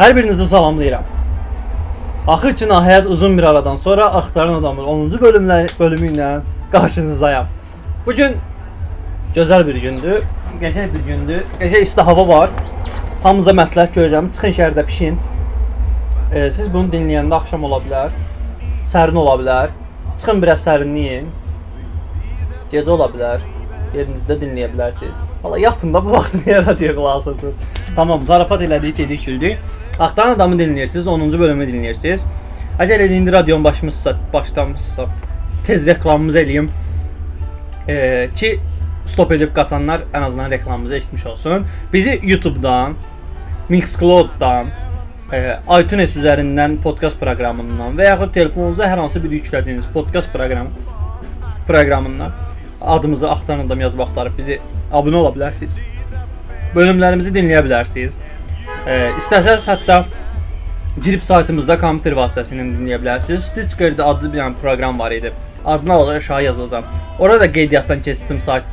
Hər birinizi salamlayıram. Axır ki, nəhayət uzun bir aradan sonra Axtarın Adamı 10-cu bölümlər bölümü ilə qarşınızdayam. Bu gün gözəl bir gündür, qəşəng bir gündür. Qəşəng isti hava var. Hamınıza məsləhət görürəm, çıxın şəhərdə pişin. E, siz bunu dinləyəndə axşam ola bilər, sərin ola bilər. Çıxın biraz sərinləyin. Gecə ola bilər. Yerinizdə dinləyə bilərsiniz. Valla yatın da bu vaxt niyə radio qulaq asırsınız? Tamam, zarafat elədik, dedik, güldük. Axtaran adamı dinləyirsiniz, 10-cu bölümü dinləyirsiniz. Əgər elə indi radionun başımızsa, başlamışsa, tez reklamımızı eləyim. Ee, ki stop edib qaçanlar ən azından reklamımızı eşitmiş olsun. Bizi YouTube-dan, Mixcloud-dan, e, iTunes üzərindən podkast proqramından və yaxud telefonunuza hər hansı bir yüklədiyiniz podkast proqramı proqramından adımızı axtaran adam yazıb axtarıb bizi abunə ola bilərsiniz. Bölümlərimizi dinləyə bilərsiniz. E, istəsəz hətta girib saytımızda kompüter vasitəsilə dinləyə bilərsiniz. Stitcher-də adlı bir dənə proqram var idi. Adını aşağı aşağı yazacağam. Orada da qeydiyyatdan keçdim sayt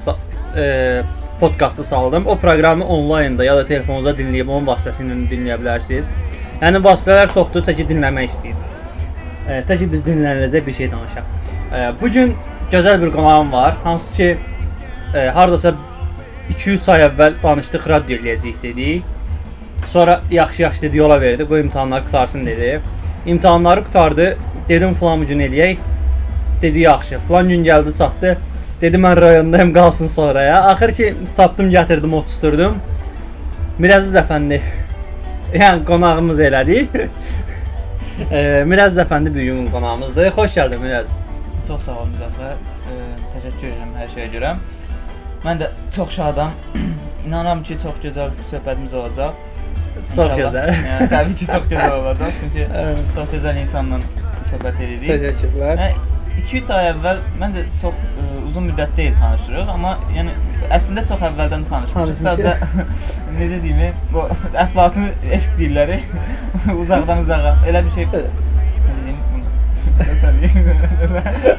e, podkastı saldım. O proqramı onlaynda ya da telefonunuza dinləyib onun vasitəsilə dinləyə bilərsiniz. Yəni vasitələr çoxdur, tək ki dinləmək istəyir. E, tək ki biz dinləniləcək bir şey danışaq. E, bu gün gözəl bir qonağım var. Hansı ki e, hardasa 2-3 ay əvvəl danışdıq, radio eləyəcəyik dedik. Sonra yaxşı-yaxşı dedi, yola verdi. Qoy imtahanları qutarsın dedi. İmtahanları qutardı. Dedim falan bu gün eləyək. Dedi yaxşı. Falan gün gəldi, çatdı. Dedi mən rayondayım, qalsın sonraya. Axır ki tapdım, gətirdim, otusturdum. Miraziz əfəndi. Yəni qonağımız elədik. e, Miraziz əfəndi bu gün qonağımızdır. Xoş gəldin Miraziz. Çox sağ ol Müzəffər. Təşəkkür edirəm hər şeyə görə. Mən də çox şadam. İnanıram ki, çox gözəl söhbətimiz olacaq. Çox gözəl. Yəni təbii ki, çox gözəl olacaq. Çünki çox gözəl insanla söhbət edirik. Təşəkkürlər. Yəni 2-3 ay əvvəl məncə çox ə, uzun müddət deyil tanışırıq, amma yəni əslində çox əvvəldən tanışmışıq. Sadəcə necə deyim, bu əflatun eşq deyirlər. Uzaqdan uzağa. Elə bir şey.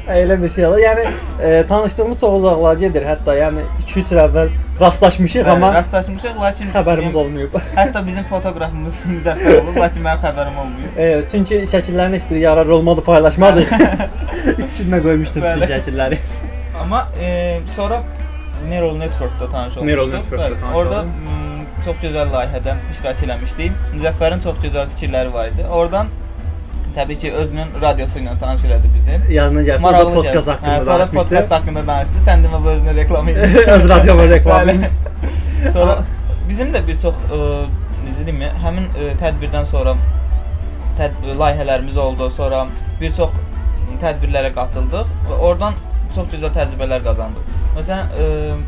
Elə bir şey olur. Yəni e, tanışdığımız çox uzaqlara gedir. Hətta yəni 2-3 il əvvəl rastlaşmışıq Bəli, amma rastlaşmışıq, lakin xəbərimiz yəni, olmayıb. Hətta bizim fotoqrafımız müzəffər olub, lakin mənim xəbərim olmayıb. E, çünki şəkillərin heç biri yarar olmadı, paylaşmadıq. İçinə qoymuşdum bütün Bəli. şəkilləri. Amma e, sonra Neural Network-da tanış olmuşduq. Neural Network-da Orada çox gözəl layihədə iştirak eləmişdik. Müzəffərin çox gözəl fikirləri var idi. Oradan təbii ki, özünün radiosu ilə tanış elədi bizi. Yanına gəlsə Maraqlı podkast haqqında Hə, Sonra danışmışdı. podkast haqqında danışdı. Sən demə bu özünə reklam edirsən. Öz radiomu reklam. Sonra bizim də bir çox ə, necə deyim, həmin ə, tədbirdən sonra təd layihələrimiz oldu. Sonra bir çox tədbirlərə qatıldıq və oradan çox gözəl təcrübələr qazandıq. Məsələn,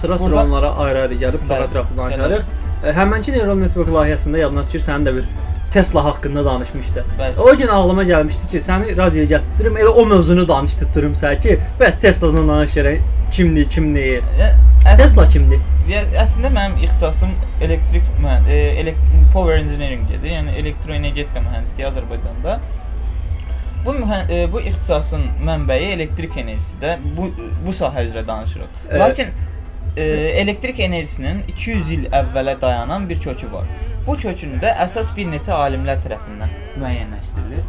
Sıra-sıra onlara ayrı-ayrı gəlib çox ətraflı danışarıq. E, Həmənki Neural Network layihəsində yadına düşür sənin də bir Tesla haqqında danışmışdı. Bəli. O gün ağlıma gəlmişdi ki, səni radioya gətirdim, elə o mövzunu danışdırım sənə ki, bəs Tesla'dan danışırıq. Kimdir, kim deyir? ə, əs- Tesla kimdir? Əslində mənim ixtisasım elektrik mühən, e, elekt power engineering idi. Yəni elektroenergetika mühəndisliyi Azərbaycanda. Bu e, bu ixtisasın mənbəyi elektrik enerjisidir. Bu bu sahə üzrə danışırıq. Evet. Lakin e, elektrik enerjisinin 200 il əvvələ dayanan bir kökü var. Bu kökün də əsas bir neçə alimlər tərəfindən müəyyənləşdirilir.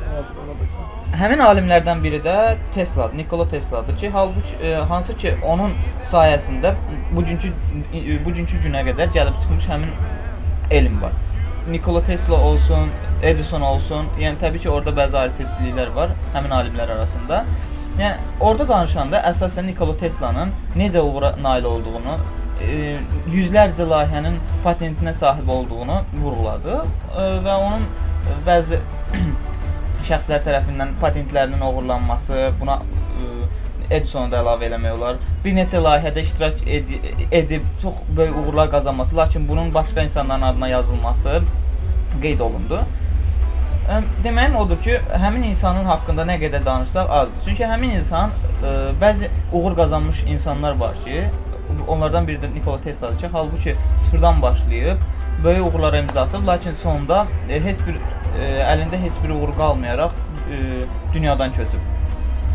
Həmin alimlərdən biri də Tesla, Nikola Tesla'dır ki, halbuki e, hansı ki onun sayəsində bugünkü e, bugünkü günə qədər gəlib çıxmış həmin elm var. Nikola Tesla olsun, Edison olsun, yəni təbii ki, orada bəzi ayrı-seçkiliklər var həmin alimlər arasında. Yəni orada danışanda əsasən Nikola Tesla'nın necə uğura nail olduğunu, e, yüzlərcə layihənin patentinə sahib olduğunu vurğuladı e, və onun e, bəzi şəxslər tərəfindən patentlərinin oğurlanması, buna e, Edisonu da əlavə eləmək olar. Bir neçə layihədə iştirak edi edib çox böyük uğurlar qazanması, lakin bunun başqa insanların adına yazılması qeyd olundu. Ə, Deməyim odur ki, həmin insanın haqqında nə qədər danışsaq azdır. Çünki həmin insan ə, bəzi uğur qazanmış insanlar var ki, onlardan biri də Nikola Tesla'dır ki, halbuki sıfırdan başlayıb böyük uğurlara imza atıb, lakin sonda e, heç bir e, əlində heç bir uğur qalmayaraq e, dünyadan köçüb.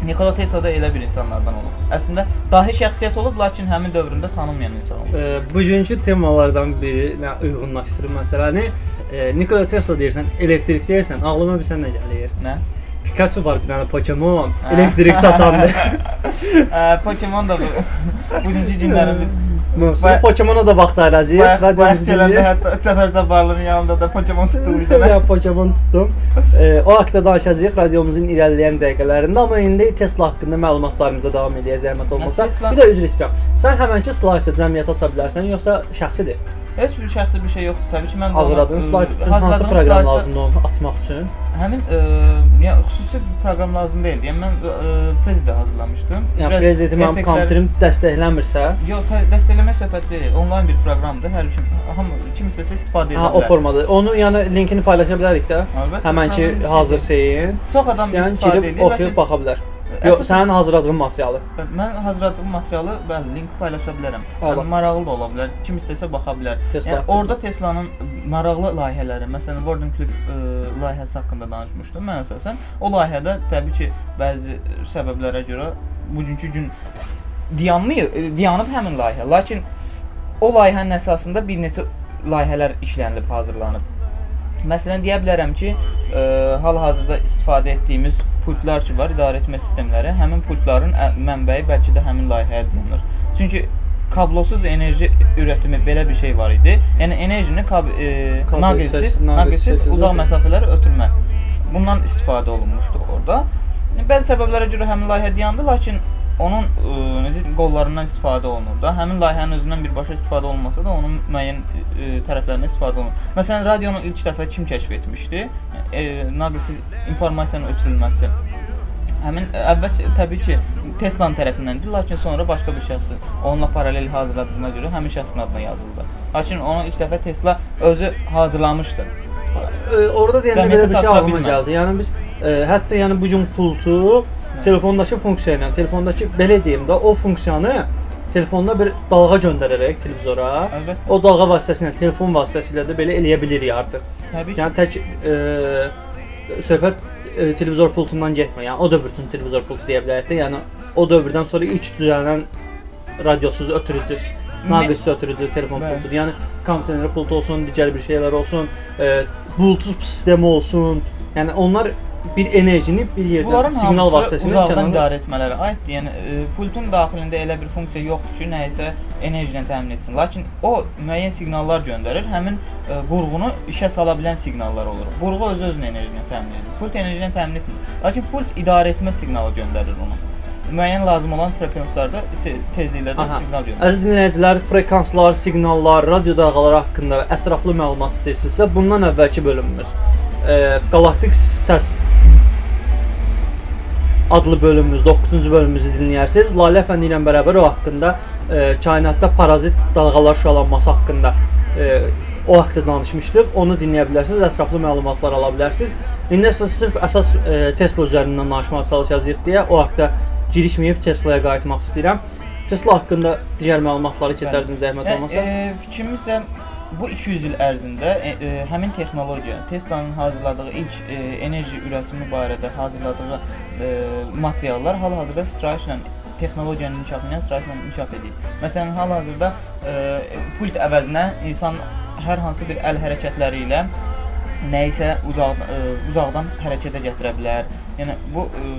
Nikola Tesla da elə bir insanlardan olub. Əslində dahi şəxsiyyət olub, lakin həmin dövründə tanınmayan insan olub. E, bugünkü temalardan biri nə uyğunlaşdırır məsələni. E, Nikola Tesla deyirsən, elektrik deyirsən, ağlıma bir sən nə gəlir? Nə? Pikachu var bir dənə Pokemon, elektrik saçandır. Ə, Pokemon da bu bugünkü günlərin Ba- Pokemona da vaxtlaracağıq. Bayaq bayaq gələndə hətta Cəfər Cabbarlının yanında da Pokemon tutuldu Ya Pokemon tutdum. E, o haqqda danışacağıq radiomuzun irəliləyən dəqiqələrində, amma indi Tesla haqqında məlumatlarımıza davam edəcəyik zəhmət olmasa. Bir də üzr istəyirəm. Sən həmənki slaydı cəmiyyətə aça bilərsən, yoxsa şəxsidir? Heç bir şəxsi bir şey yoxdur. Təbii ki, mən də Hazırladığın onu, slayd ə, üçün hansı proqram lazımdır onu açmaq üçün? Həmin ə, yəni xüsusi bir proqram lazım deyildi. Yəni mən ə, prezide hazırlamışdım. Yəni prezidenti mənim kompüterim dəstəkləmirsə, Yox, tə- dəstəkləmə söhbət deyil. Onlayn bir proqramdır. Hər kim hamı kim istəsə istifadə edə ha o formada. Onu yəni linkini paylaşa bilərik də. Əlbəttə, Həmənki hazır şeyin. Çox adam istifadə edir, oxuyub baxa bilər. Yox, Əsas- sənin hazırladığın materialı. Mən hazırladığım materialı bəli link paylaşa bilərəm. Yəni maraqlı da ola bilər. Kim istəsə baxa bilər. Tesla yəni orada Teslanın maraqlı layihələri, məsələn Wardenclyffe layihəsi haqqında danışmışdım mən əsasən. O layihədə təbii ki, bəzi səbəblərə görə bugünkü gün dayanmıyor, ə, dayanıb həmin layihə. Lakin o layihənin əsasında bir neçə layihələr işlənilib, hazırlanıb. Məsələn deyə bilərəm ki, ə, hal-hazırda istifadə etdiyimiz pultlar ki var, idarə etmə sistemləri, həmin pultların mənbəyi bəlkə də həmin layihəyə dayanır. Çünki kablosuz enerji üretimi belə bir şey var idi. Yəni enerjini kab e, naqilsiz, naqilsiz uzaq ötürmə. məsafələri ötürmə. Bundan istifadə olunmuşdu orada. Bəzi səbəblərə görə həmin layihə dayandı, lakin onun ə, necə deyim, qollarından istifadə olunur da. Həmin layihənin özündən birbaşa istifadə olunmasa da onun müəyyən ə, tərəflərindən istifadə olunur. Məsələn, radionu ilk dəfə kim kəşf etmişdi? E, naqilsiz informasiyanın ötürülməsi. Həmin əvvəl təbii ki, Tesla-nın tərəfindəndir, lakin sonra başqa bir şəxsin onunla paralel hazırladığına görə həmin şəxsin adına yazıldı. Lakin onu ilk dəfə Tesla özü hazırlamışdı. E, orada deyəndə belə bir şey ağlıma gəldi. Yəni biz e, hətta yəni bu gün pultu telefondakı funksiya ilə, telefondakı belə deyim də o funksiyanı telefonda bir dalğa göndərərək televizora, Əlbəttə. o dalğa vasitəsilə, telefon vasitəsilə də belə eləyə bilirik artıq. Təbii ki. Yəni tək e, söhbət e, televizor pultundan getmir. Yəni o dövr üçün televizor pultu deyə bilərik də. Yəni o dövrdən sonra ilk düzələn radiosuz ötürücü, naqilsiz ötürücü telefon Bəli. pultudur. Yəni kondisioner pultu olsun, digər bir şeylər olsun, e, Bluetooth sistemi olsun. Yəni onlar bir enerjini bir yerdən Bunların siqnal vasitəsilə uzaqdan idarə etmələrə aiddir. Yəni e, pultun daxilində elə bir funksiya yoxdur ki, nəyisə enerji ilə təmin etsin. Lakin o müəyyən siqnallar göndərir. Həmin e, qurğunu işə sala bilən siqnallar olur. Qurğu öz özünə enerji ilə təmin edir. Pult enerji ilə təmin etmir. Lakin pult idarə etmə siqnalı göndərir ona. Müəyyən lazım olan frekanslarda, tezliklərdə Aha. siqnal göndərir. Əziz dinləyicilər, frekanslar, siqnallar, radio dalğaları haqqında ətraflı məlumat istəyirsinizsə, bundan əvvəlki bölümümüz e, Galaktik Səs adlı bölümümüz, 9-cu bölümümüzü dinləyərsiniz. Lalə Əfəndi ilə bərabər o haqqında e, kainatda parazit dalğalar şüalanması haqqında e, o haqqda danışmışdıq. Onu dinləyə bilərsiniz, ətraflı məlumatlar ala bilərsiniz. İndi isə sırf əsas e, Tesla üzərindən danışmağa çalışacağıq deyə o haqqda girişməyib Teslaya qayıtmaq istəyirəm. Tesla haqqında digər məlumatları keçərdiniz zəhmət olmasa. E, fikrimizcə bu 200 il ərzində e, e, həmin texnologiya, Tesla'nın hazırladığı ilk e, enerji üretimi barədə hazırladığı e, materiallar hal-hazırda sırayışla texnologiyanın inkişafı ilə sırayışla inkişaf edir. Məsələn, hal-hazırda e, pult əvəzinə insan hər hansı bir əl hərəkətləri ilə nəyisə uzaq ə, uzaqdan hərəkətə gətirə bilər. Yəni bu ə,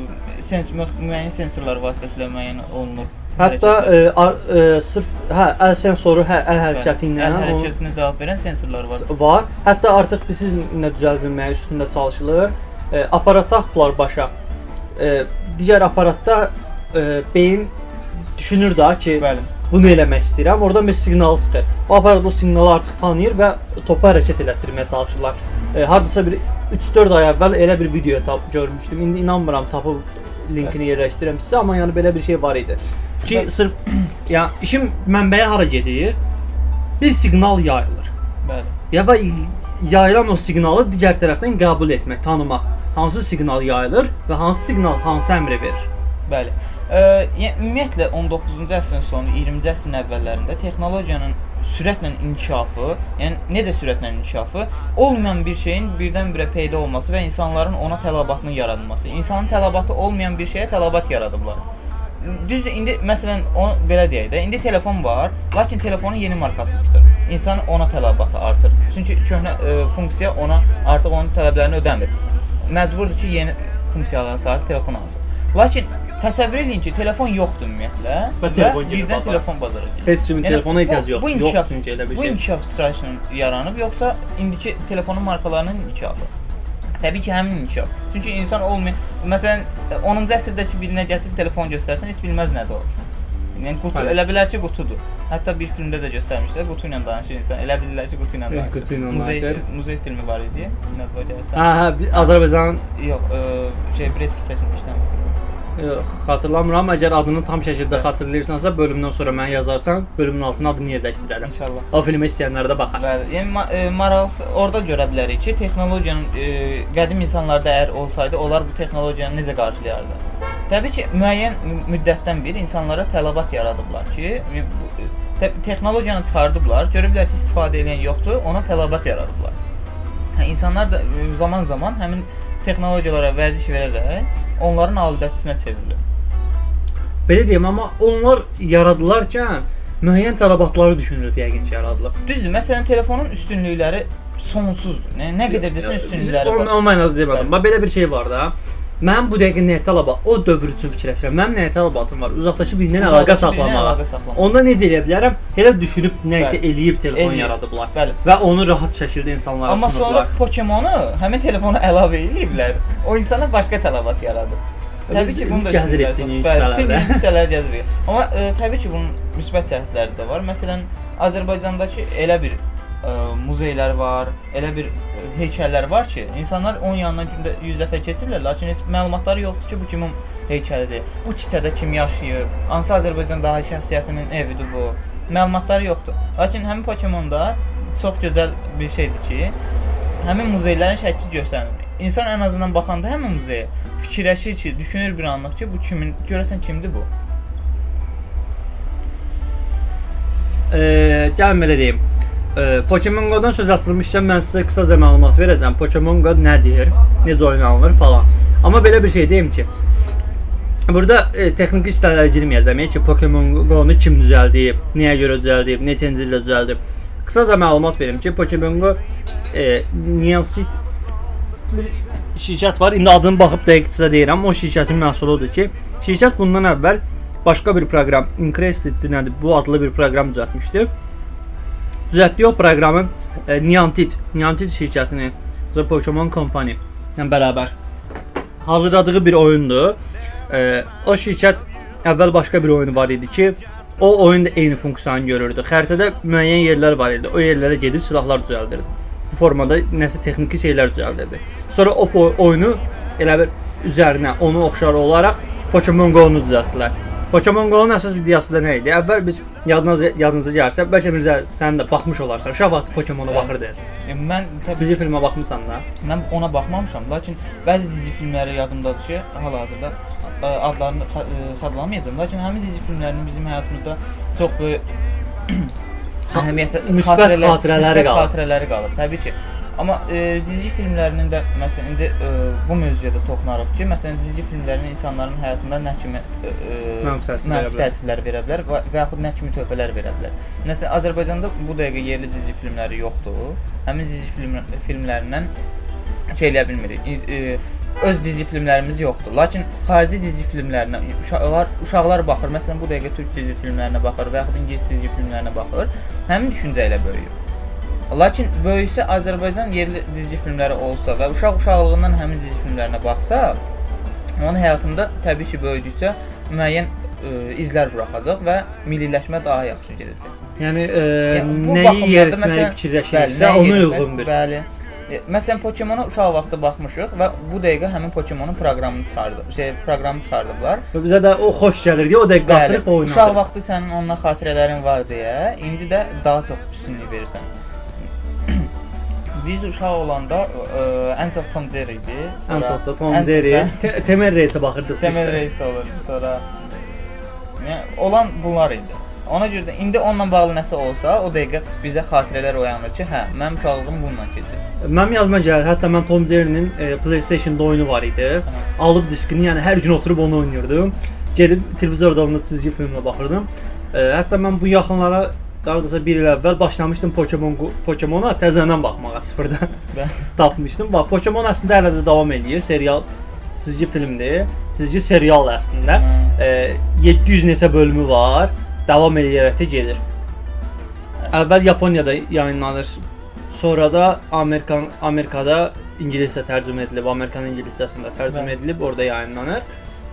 sens mü- müəyyən sensorlar vasitəsilə müəyyən olunur. Hətta e, ar, e, sırf hə əl sensoru, hə əl hərəkəti ilə əl hərəkətinə cavab verən sensorlar var. var. Hətta artıq biz sizinlə düzəldilməyə üstündə çalışılır. E, aparat taxıblar başa. E, digər aparatda e, beyin düşünür da ki, Bəli. bunu eləmək istəyirəm. Oradan bir siqnal çıxır. O aparat o siqnalı artıq tanıyır və topu hərəkət elətdirməyə çalışırlar. E, hardasa bir 3-4 ay əvvəl elə bir video tap görmüşdüm. İndi inanmıram tapıb linkini yerləşdirirəm sizə, amma yəni belə bir şey var idi. Ki sırf ya işin mənbəyi hara gedir? Bir siqnal yayılır. Bəli. Ya və yayılan o siqnalı digər tərəfdən qəbul etmək, tanımaq. Hansı siqnal yayılır və hansı siqnal hansı əmri verir? Bəli. Ə, yəni ümumiyyətlə 19-cu əsrin sonu, 20-ci əsrin əvvəllərində texnologiyanın sürətlə inkişafı, yəni necə sürətlə inkişafı, olmayan bir şeyin birdən-birə peyda olması və insanların ona tələbatının yaradılması. İnsanın tələbatı olmayan bir şeyə tələbat yaradıblar. Düzdür, indi məsələn onu belə deyək də, indi telefon var, lakin telefonun yeni markası çıxır. İnsan ona tələbatı artır. Çünki köhnə ə, funksiya ona artıq onun tələblərini ödəmir. Məcburdur ki, yeni funksiyalara sahib telefon alsın. Lakin təsəvvür eləyin ki, telefon yoxdur ümumiyyətlə Və telefon birdən bazara. telefon bazara gəlir. Heç kimin telefona ehtiyacı bu- yoxdur. Bu inkişaf, çünki elə bir bu şey. inkişaf sırasıyla yaranıb yoxsa indiki telefonun markalarının inkişafı? Təbii ki, həmin inkişaf. Çünki insan olmayan, məsələn, 10-cu əsrdəki birinə gətirib telefon göstərsən, heç bilməz nədir o. Yəni qutu Bəli. elə bilər ki, qutudur. Hətta bir filmdə də göstərmişlər, qutu ilə danışır insan. Elə bilirlər ki, qutu ilə danışır. qutu ilə Muzey, danışır. muzey filmi var idi. O gəlirsən? Hə, hə, Azərbaycan Yox, ə, şey Brad Pitt çəkilmişdi. Yox, xatırlamıram. Əgər adını tam şəkildə xatırlayırsansa, bölümdən sonra mənə yazarsan, bölümün altına adını yerləşdirərəm. İnşallah. O filmi istəyənlər də baxar. Bəli, yəni ma e, maraqlısı orada görə bilərik ki, texnologiyanın e, qədim insanlarda əgər olsaydı, onlar bu texnologiyanı necə qarşılayardı? Təbii ki, müəyyən mü- müddətdən bir insanlara tələbat yaradıblar ki, e, e, te texnologiyanı çıxardıblar, görüblər ki, istifadə edən yoxdur, ona tələbat yaradıblar. Hə, insanlar da e, zaman-zaman həmin texnologiyalara vərdiş verərək onların aludəçisinə çevrilir. Belə deyim, amma onlar yaradılarkən müəyyən tələbatları düşünülüb yəqin ki, yaradılıb. Düzdür, məsələn, telefonun üstünlükləri sonsuzdur. Nə, nə qədər desən üstünlükləri O, var. o mənada demədim. Bax belə bir şey var da. Mənim bu dəqiqə nəyə tələbat? O dövr üçün fikirləşirəm. Mənim nəyə tələbatım var? Uzaqdakı birindən əlaqə saxlamağa. Onda necə eləyə bilərəm? Elə düşünüb nə isə eləyib telefon Eləyib. yaradıblar. Bəli. Və onu rahat şəkildə insanlara Amma sonra sunublar. Pokemonu həmin telefona əlavə ediblər. O insana başqa tələbat yaradır. Təbii ki, bunu da gəzir etdiyini hissələrdə. hissələr gəzirik. Amma e, təbii ki, bunun müsbət cəhətləri də var. Məsələn, Azərbaycandakı elə bir muzeylər var, elə bir e, heykəllər var ki, insanlar onun yanından gündə 100 dəfə keçirlər, lakin heç məlumatları yoxdur ki, bu kimin heykəlidir. Bu küçədə kim yaşayır, hansı Azərbaycan daha şəxsiyyətinin evidir bu. Məlumatları yoxdur. Lakin həmin Pokemonda çox gözəl bir şeydir ki, həmin muzeylərin şəkli göstərilir. İnsan ən azından baxanda həmin muzeyə fikirləşir ki, düşünür bir anlıq ki, bu kimin, görəsən kimdir bu? Eee, gəlin belə deyim. Eee, Pokemon Go-dan söz açılmışkən mən sizə qısaca məlumat verəcəm. Pokemon Go nədir, necə oynanılır falan. Amma belə bir şey deyim ki, Burada e, texniki işlərə girməyəcəm ki, Pokemon Go-nu kim düzəldib, nəyə görə düzəldib, neçənci ildə düzəldib. Qısaca məlumat verim ki, Pokemon Go e, Niantic şirkət var. İndi adını baxıb dəqiq sizə deyirəm. O şirkətin məhsuludur ki, şirkət bundan əvvəl başqa bir proqram Incrested nədir? Bu adlı bir proqram düzəltmişdi. Düzəltdiyi o proqramın e, Niantic, Niantic şirkətinin The Pokemon Company ilə bərabər hazırladığı bir oyundur. E, o şirkət əvvəl başqa bir oyunu var idi ki, o oyun da eyni funksiyanı görürdü. Xəritədə müəyyən yerlər var idi. O yerlərə gedib silahlar düzəldirdi. Bu formada nəsə texniki şeylər düzəldirdi. Sonra o oyunu elə bir üzərinə onu oxşar olaraq Pokemon Go-nu düzəltdilər. Pokemon Go-nun əsas ideyası da nə idi? Əvvəl biz yadınıza yadınıza gəlsə, bəlkə Mirzə sən də baxmış olarsan. Uşaq vaxtı Pokemona Bəli. baxırdın. Yəni mən təbii Sizin filmə baxmısan da? mən ona baxmamışam, lakin bəzi dizi filmləri yadımdadır ki, hal-hazırda ə, adlarını ə, sadalamayacağam, lakin həmin dizi filmlərinin bizim həyatımızda çox böyük əhəmiyyətli müsbət xatirələri müsbət qalıb. xatirələri qalıb, təbii ki. Amma e, dizi filmlərinin də məsələn indi e, bu mövzuya da toxunarıq ki, məsələn dizi filmlərinin insanların həyatında nə kimi e, e, Mənfi bilər. təsirlər verə bilər və, və yaxud nə kimi töhfələr verə bilər. Məsələn Azərbaycanda bu dəqiqə yerli dizi filmləri yoxdur. Həmin dizi film filmlərindən şey eləyə bilmirik. E, öz dizi filmlərimiz yoxdur. Lakin xarici dizi filmlərinə uşaqlar uşaqlar baxır. Məsələn bu dəqiqə türk dizi filmlərinə baxır və yaxud ingilis dizi filmlərinə baxır. Həmin düşüncə ilə böyüyür. Lakin böyüsə Azərbaycan yerli dizi filmləri olsa və uşaq uşaqlığından həmin dizi filmlərinə baxsa, onun həyatında təbii ki, böyüdükcə müəyyən ə, izlər buraxacaq və milliləşmə daha yaxşı gedəcək. Yəni e, Yəni, bu nəyi yeritməyi fikirləşirsə, ona uyğun bir. Bəli. E, Məsələn, Pokemona uşaq vaxtı baxmışıq və bu dəqiqə həmin Pokemonun proqramını çıxardı. Şey, proqramı çıxardıblar. Və Bizə də o xoş gəlirdi. O dəqiqə Bəli, qasırıq oynayır. uşaq vaxtı sənin onunla xatirələrin var deyə, indi də daha çox üstünlük verirsən. Biz uşaq olanda ə, ən çox Tom Jerry idi. Ən çox da Tom Jerry, Temel Reis'e baxırdıq. Temel. Reis olur. Sonra yəni olan bunlar idi. Ona görə də indi onunla bağlı nəsə olsa, o dəqiqə bizə xatirələr oyanır ki, hə, mənim uşaqlığım bununla keçib. Mənim yadıma gəlir, hətta mən Tom Jerry'nin e, PlayStation-da oyunu var idi. Alıb diskini, yəni hər gün oturub onu oynayırdım. Gedib televizorda onun çizgi filminə baxırdım. E, hətta mən bu yaxınlara Qaradasa 1 il əvvəl başlamışdım Pokemon Pokemona təzədən baxmağa sıfırdan tapmışdım. Bax Pokemon əslində hələ də davam eləyir. Serial çizgi filmdir. Çizgi serial əslində. E, 700 neçə bölümü var. Davam eləyərək də gedir. Əvvəl Yaponiyada yayınlanır. Sonra da Amerikan Amerikada ingiliscə tərcümə edilib, Amerikan ingiliscəsində tərcümə edilib, orada yayınlanır.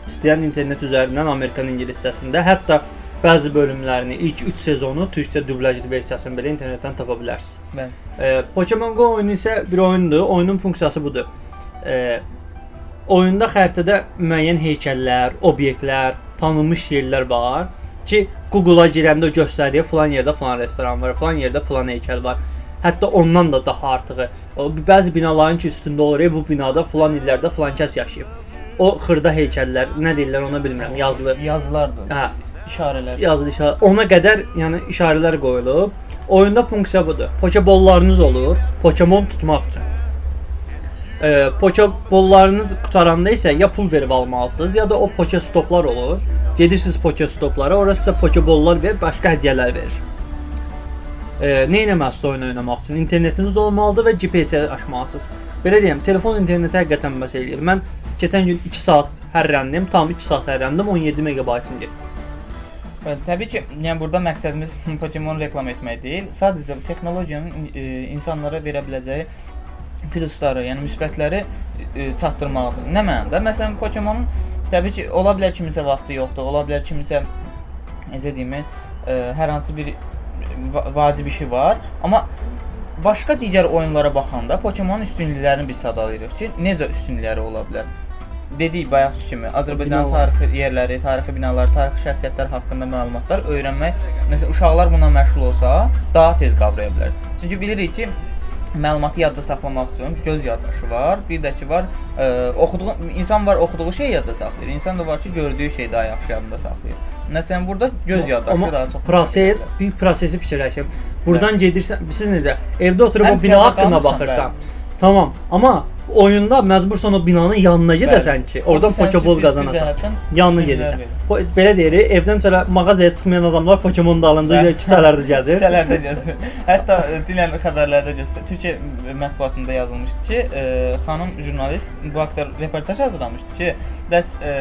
İstəyən internet üzərindən Amerikan ingiliscəsində, hətta bəzi bölümlərini, ilk 3 sezonu türkcə dublyajlı versiyasını belə internetdən tapa bilərsiniz. mən E, Pokemon Go oyunu isə bir oyundur. Oyunun funksiyası budur. E, oyunda xəritədə müəyyən heykəllər, obyektlər, tanınmış yerlər var ki, Google-a girəndə göstərir falan yerdə falan restoran var, falan yerdə falan heykəl var. Hətta ondan da daha artığı. Bəzi binaların ki üstündə olur, "Ey, bu binada falan illərdə falan kəs yaşayıb. O xırda heykəllər, nə deyirlər ona bilmirəm, yazılı. yazılardır. Hə, İşarələr. yazılı işarə. Ona qədər yəni işarələr qoyulub. Oyunda funksiya budur. Pokebollarınız olur, Pokemon tutmaq üçün. E, Pokebollarınız qutaranda isə ya pul verib almalısınız, ya da o Pokestoplar olur. Gedirsiniz Pokestoplara, orası sizə Pokebollar və başqa hədiyyələr verir. E, nə etməlisiniz oyun oynamaq üçün? İnternetiniz olmalıdır və GPS-i açmalısınız. Belə deyim, telefon interneti həqiqətən bəs eləyir. Mən keçən gün 2 saat hərrəndim, tam 2 saat hərrəndim, 17 megabaytım getdi. Təbii ki, yəni burada məqsədimiz Pokemon reklam etmək deyil. Sadəcə bu texnologiyanın e, insanlara verə biləcəyi plusları, yəni müsbətləri e, çatdırmaqdır. Nə mənada? Məsələn, Pokemonun təbii ki, ola bilər kiminsə vaxtı yoxdur, ola bilər kiminsə necə deyim, e, hər hansı bir va vacib işi var, amma başqa digər oyunlara baxanda Pokemonun üstünlüklərini biz sadalayırıq ki, necə üstünlükləri ola bilər. Dedik bayaqki kimi Azərbaycan tarixi yerləri, tarixi binalar, tarixi şəxsiyyətlər haqqında məlumatlar öyrənmək, məsələn, uşaqlar buna məşğul olsa, daha tez qavraya bilər. Çünki bilirik ki, məlumatı yadda saxlamaq üçün göz yaddaşı var. Bir də ki var, ə, oxuduğu insan var oxuduğu şeyi yadda saxlayır. İnsan da var ki, gördüyü şeyi daha yaxşı yadında saxlayır. Məsələn, burada göz yaddaşı daha çox. proses, bir prosesi fikirləşin. Burdan gedirsən, siz necə? Evdə oturub Həm o bina haqqında baxırsan. Tamam, amma oyunda məcbursan o binanın yanına gedəsən ki, oradan Pokeball qazanasan. Yanına gedirsən. Belə deyirik, evdən çölə mağazaya çıxmayan adamlar Pokemon dalınca küçələrdə gəzir. Küçələrdə gəzir. Hətta e, dünən xəbərlərdə göstər. Türkiyə mətbuatında yazılmışdı ki, e, xanım jurnalist bu haqqda reportaj hazırlamışdı ki, bəs e,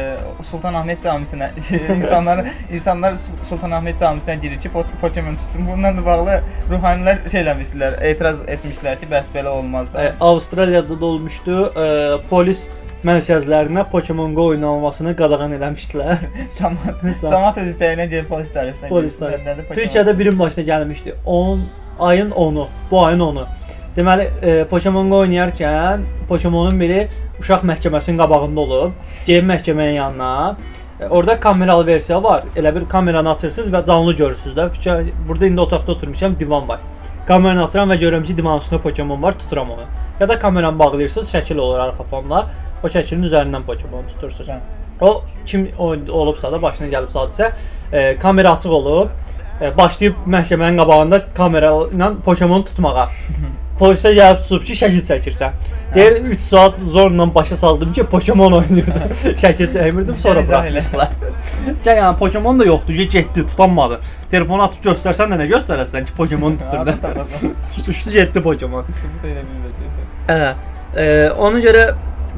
Sultanahmet camisinə insanlar insanlar Su- Sultanahmet camisinə girir ki, po- Pokemon tutsun. Bununla da bağlı ruhanilər şey eləmişdilər, etiraz etmişlər ki, bəs belə olmaz da. Avstraliyada da olmuşdu. E, polis mərkəzlərinə Pokemon Go oynanmasını qadağan eləmişdilər. Cəmaət cəmaət öz istəyinə gəlib polis idarəsinə. Nədə Pokemon- Türkiyədə birin başına gəlmişdi. 10 ayın 10-u, bu ayın 10-u. Deməli, e, Pokemon Go oynayarkən Pokemonun biri uşaq məhkəməsinin qabağında olub. Gəlib məhkəmənin yanına. E, orada kameralı versiya var. Elə bir kameranı açırsınız və canlı görürsüz də. Burada indi otaqda oturmuşam, divan var. Kameranı açıram və görürəm ki, divanın üstündə Pokemon var, tuturam onu. Ya da kameranı bağlayırsınız, şəkil olur arxa fonla. O şəklin üzərindən Pokemon tutursunuz. Bəli. O kim olubsa da başına gəlib hadisə, e, kamera açıq olub, e, başlayıb məhkəmənin qabağında kamera ilə Pokemon tutmağa. Polisə gəlib tutub ki, şəkil çəkirsən. Deyir 3 saat zorla başa saldım ki, Pokemon oynayırdım. şəkil çəkmirdim, sonra buraxmışdılar. Gəl yəni Pokemon da yoxdur, getdi, tutanmadı. Telefonu açıb göstərsən də nə göstərəsən ki, Pokemon tutur da. Üçlü getdi Pokemon. Sübut edə bilməyəcəksən. Hə. E, ona görə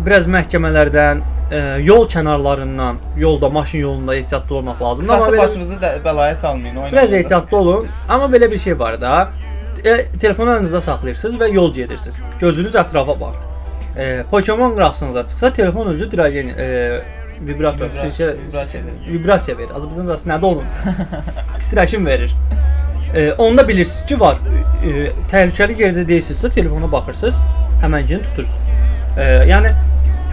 biraz məhkəmələrdən, e, yol kənarlarından, yolda, maşın yolunda ehtiyatlı olmaq lazımdır. Amma Qısası başınızı da bəlaya salmayın. oynayın biraz ehtiyatlı olun. Amma belə bir şey var da. E, telefonu əlinizdə saxlayırsınız və yol gedirsiniz. Gözünüz ətrafa baxır. E, Pokemon qarşınıza çıxsa, telefon özü diragen e, vibrator, Vibra- şişə, vibrasiya verir. vibrasiya verir. Azərbaycan dilində nədə olur? Titreşim verir. E, onda bilirsiniz ki, var. E, təhlükəli yerdə deyilsinizsə, telefona baxırsınız, həməngini tutursunuz. E, yəni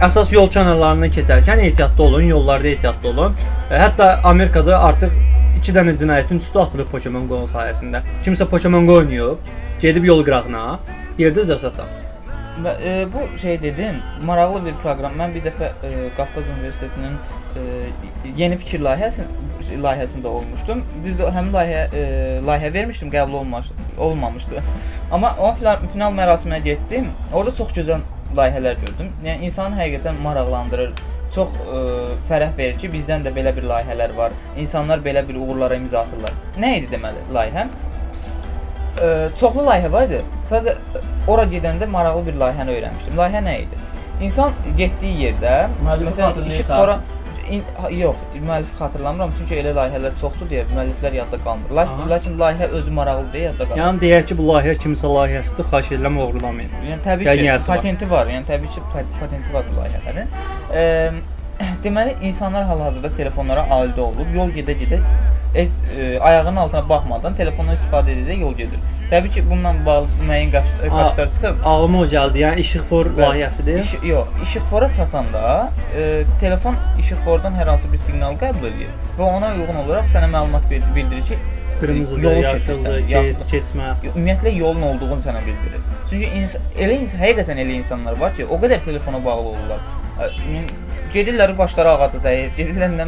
əsas yol kənarlarından keçərkən ehtiyatlı olun, yollarda ehtiyatlı olun. E, hətta Amerikada artıq 2 dənə cinayətin üstü atılıb Pokemon Go sayəsində. Kimsə Pokemon Go oynayıb, gedib yol qırağına, yerdə zəsata. Və, e, bu şey dedim, maraqlı bir proqram. Mən bir dəfə e, Qafqaz Universitetinin e, yeni fikir layihəsi layihəsində olmuşdum. Düzdür, həmin layihə e, layihə vermişdim, qəbul olmamış, olmamışdı. Amma o final, final mərasiminə getdim. Orada çox gözəl layihələr gördüm. Yəni insanı həqiqətən maraqlandırır. Çox ə, fərəh verir ki, bizdən də belə bir layihələr var. İnsanlar belə bir uğurlara imza atırlar. Nə idi deməli layihə? Ə, çoxlu layihə var idi. Sadəcə ora gedəndə maraqlı bir layihəni öyrənmişdim. Layihə nə idi? İnsan getdiyi yerdə, Müəllifi məsələn, işıq fora in, yox, müəllif xatırlamıram çünki elə layihələr çoxdur deyə müəlliflər yadda qalmır. Lakin, lakin layihə özü maraqlı deyə yadda qalır. Yəni deyək ki, bu layihə kimsə layihəsidir, xahiş edirəm oğurlamayın. Yəni təbii Yəni ki, yəsi var. patenti var. Yəni təbii ki, pa- patenti var bu layihələrin. Eee deməli insanlar hal-hazırda telefonlara aludə olub, yol gedə-gedə heç e, ayağının altına baxmadan telefondan istifadə edə yol gedir. Təbii ki, bununla bağlı müəyyən qaç- qaçışlar çıxıb. Ağlıma o gəldi. Yəni işıq for layihəsidir. İş, yox, işıq fora çatanda e, telefon işıq fordan hər hansı bir siqnal qəbul edir və ona uyğun olaraq sənə məlumat bildirir ki, e, Qırmızıdır, yolu yaşıldır, yaxud- keçmə. Ümumiyyətlə yolun olduğunu sənə bildirir. Çünki ins elə ins həqiqətən elə insanlar var ki, o qədər telefona bağlı olurlar. Gedirlər başları ağacı dəyir, gedirlər nə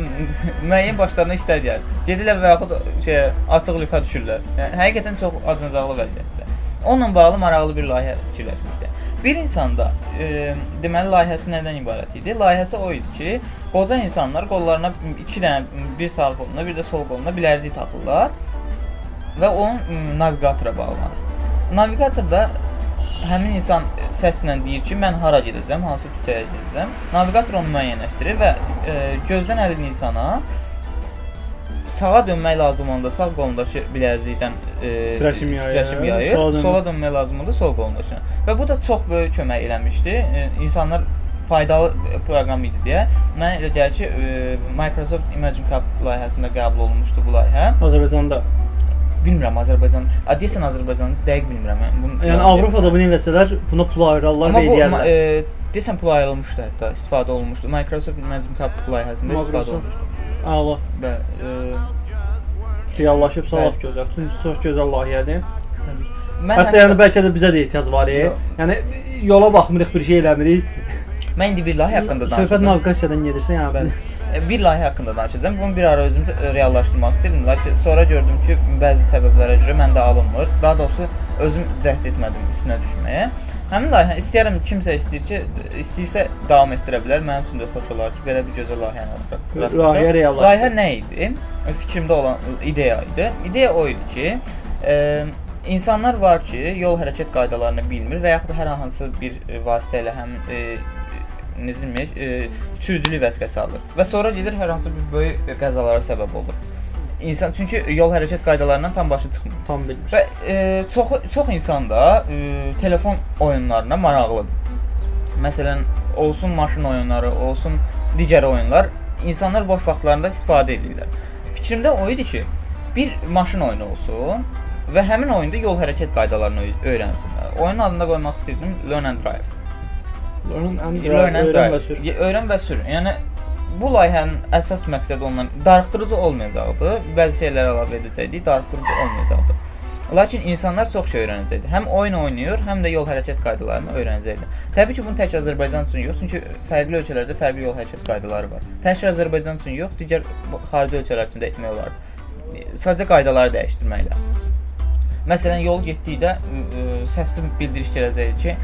müəyyən başlarına işlər gəlir. Gedirlər və yaxud şey açıq lüka düşürlər. Yəni həqiqətən çox acınacaqlı vəziyyətdə. Onunla bağlı maraqlı bir layihə fikirləşmişdi. Bir insanda e, deməli layihəsi nədən ibarət idi? Layihəsi o idi ki, qoca insanlar qollarına 2 dənə bir sağ qoluna, bir də sol qoluna bilərzik taxırlar və onun navigatora bağlanır. Navigatorda həmin insan səslə deyir ki, mən hara gedəcəm, hansı küçəyə gedəcəm. Navigator onu müəyyənləşdirir və e, gözdən əlin insana sağa dönmək lazım olanda sağ qolundakı bilərzikdən e, Titreşim yayır, yayır, sola sola dönmək lazım olanda sol qolundakı. Və bu da çox böyük kömək eləmişdi. E, insanlar faydalı proqram idi deyə. Mən elə gəlir ki, e, Microsoft Imagine Cup layihəsində qəbul olunmuşdu bu layihə. Azərbaycanda. Bilmirəm Azərbaycan. Deyəsən Azərbaycan dəqiq bilmirəm. mən Bunu Yəni Avropada bunu eləsələr, buna pul ayırarlar və eləyərlər. e, deyəsən pul ayrılmışdı hətta, istifadə olunmuşdu. Microsoft Imagine Cup layihəsində istifadə olunmuşdu. Allah, Və e, reallaşıb sağ Bəli. gözəl. Çünki çox gözəl layihədir. mən Hətta yəni bəlkə də bizə də ehtiyac var. e. Yəni yola baxmırıq, bir şey eləmirik. mən indi bir layihə haqqında Söhbət danışacağam. naviqasiyadan gedirsə, yəni Bəli. E, Bir layihə haqqında danışacağam. Bunu bir ara özüm reallaşdırmaq istirdim, lakin sonra gördüm ki, bəzi səbəblərə görə məndə alınmır. Daha doğrusu özüm cəhd etmədim üstünə düşməyə. Həmin layihə istəyirəm kimsə istəyir ki, istəyirsə davam etdirə bilər. Mənim üçün də xoş olar ki, belə bir gözəl layihəni. Layihə reallaşdı. Layihə nə idi? E, Fikrimdə olan ideya idi. İdeya o idi ki, e, insanlar var ki, yol hərəkət qaydalarını bilmir və yaxud da hər hansı bir vasitə ilə həm e, necəmiş, e, sürücülük vəzifəsi alır və sonra gedir hər hansı bir böyük qəzalara səbəb olur. İnsan çünki yol hərəkət qaydalarından tam başı çıxmır. tam bilmir. Və e, çox çox insan da e, telefon oyunlarına maraqlıdır. Məsələn, olsun maşın oyunları, olsun digər oyunlar insanlar boş vaxtlarında istifadə edirlər. Fikrimdə o idi ki, bir maşın oyunu olsun və həmin oyunda yol hərəkət qaydalarını öy- öyrənsinlər. Oyunun adını da qoymaq istirdim Learn and Drive. Learn and Learn and öyrən drive. və sür. Öyrən və sür. Yəni bu layihənin əsas məqsədi ondan darıxdırıcı olmayacaqdı. Bəzi şeylər əlavə edəcəkdik, darıxdırıcı olmayacaqdı. Lakin insanlar çox şey öyrənəcəkdi. Həm oyun oynayır, həm də yol hərəkət qaydalarını öyrənəcəkdi. Təbii ki, bunu tək Azərbaycan üçün yox, çünki fərqli ölkələrdə fərqli yol hərəkət qaydaları var. Tək Azərbaycan üçün yox, digər xarici ölkələr üçün də etmək olardı. Sadəcə qaydaları dəyişdirməklə. Məsələn, yol getdikdə səsli bildiriş gələcək ki,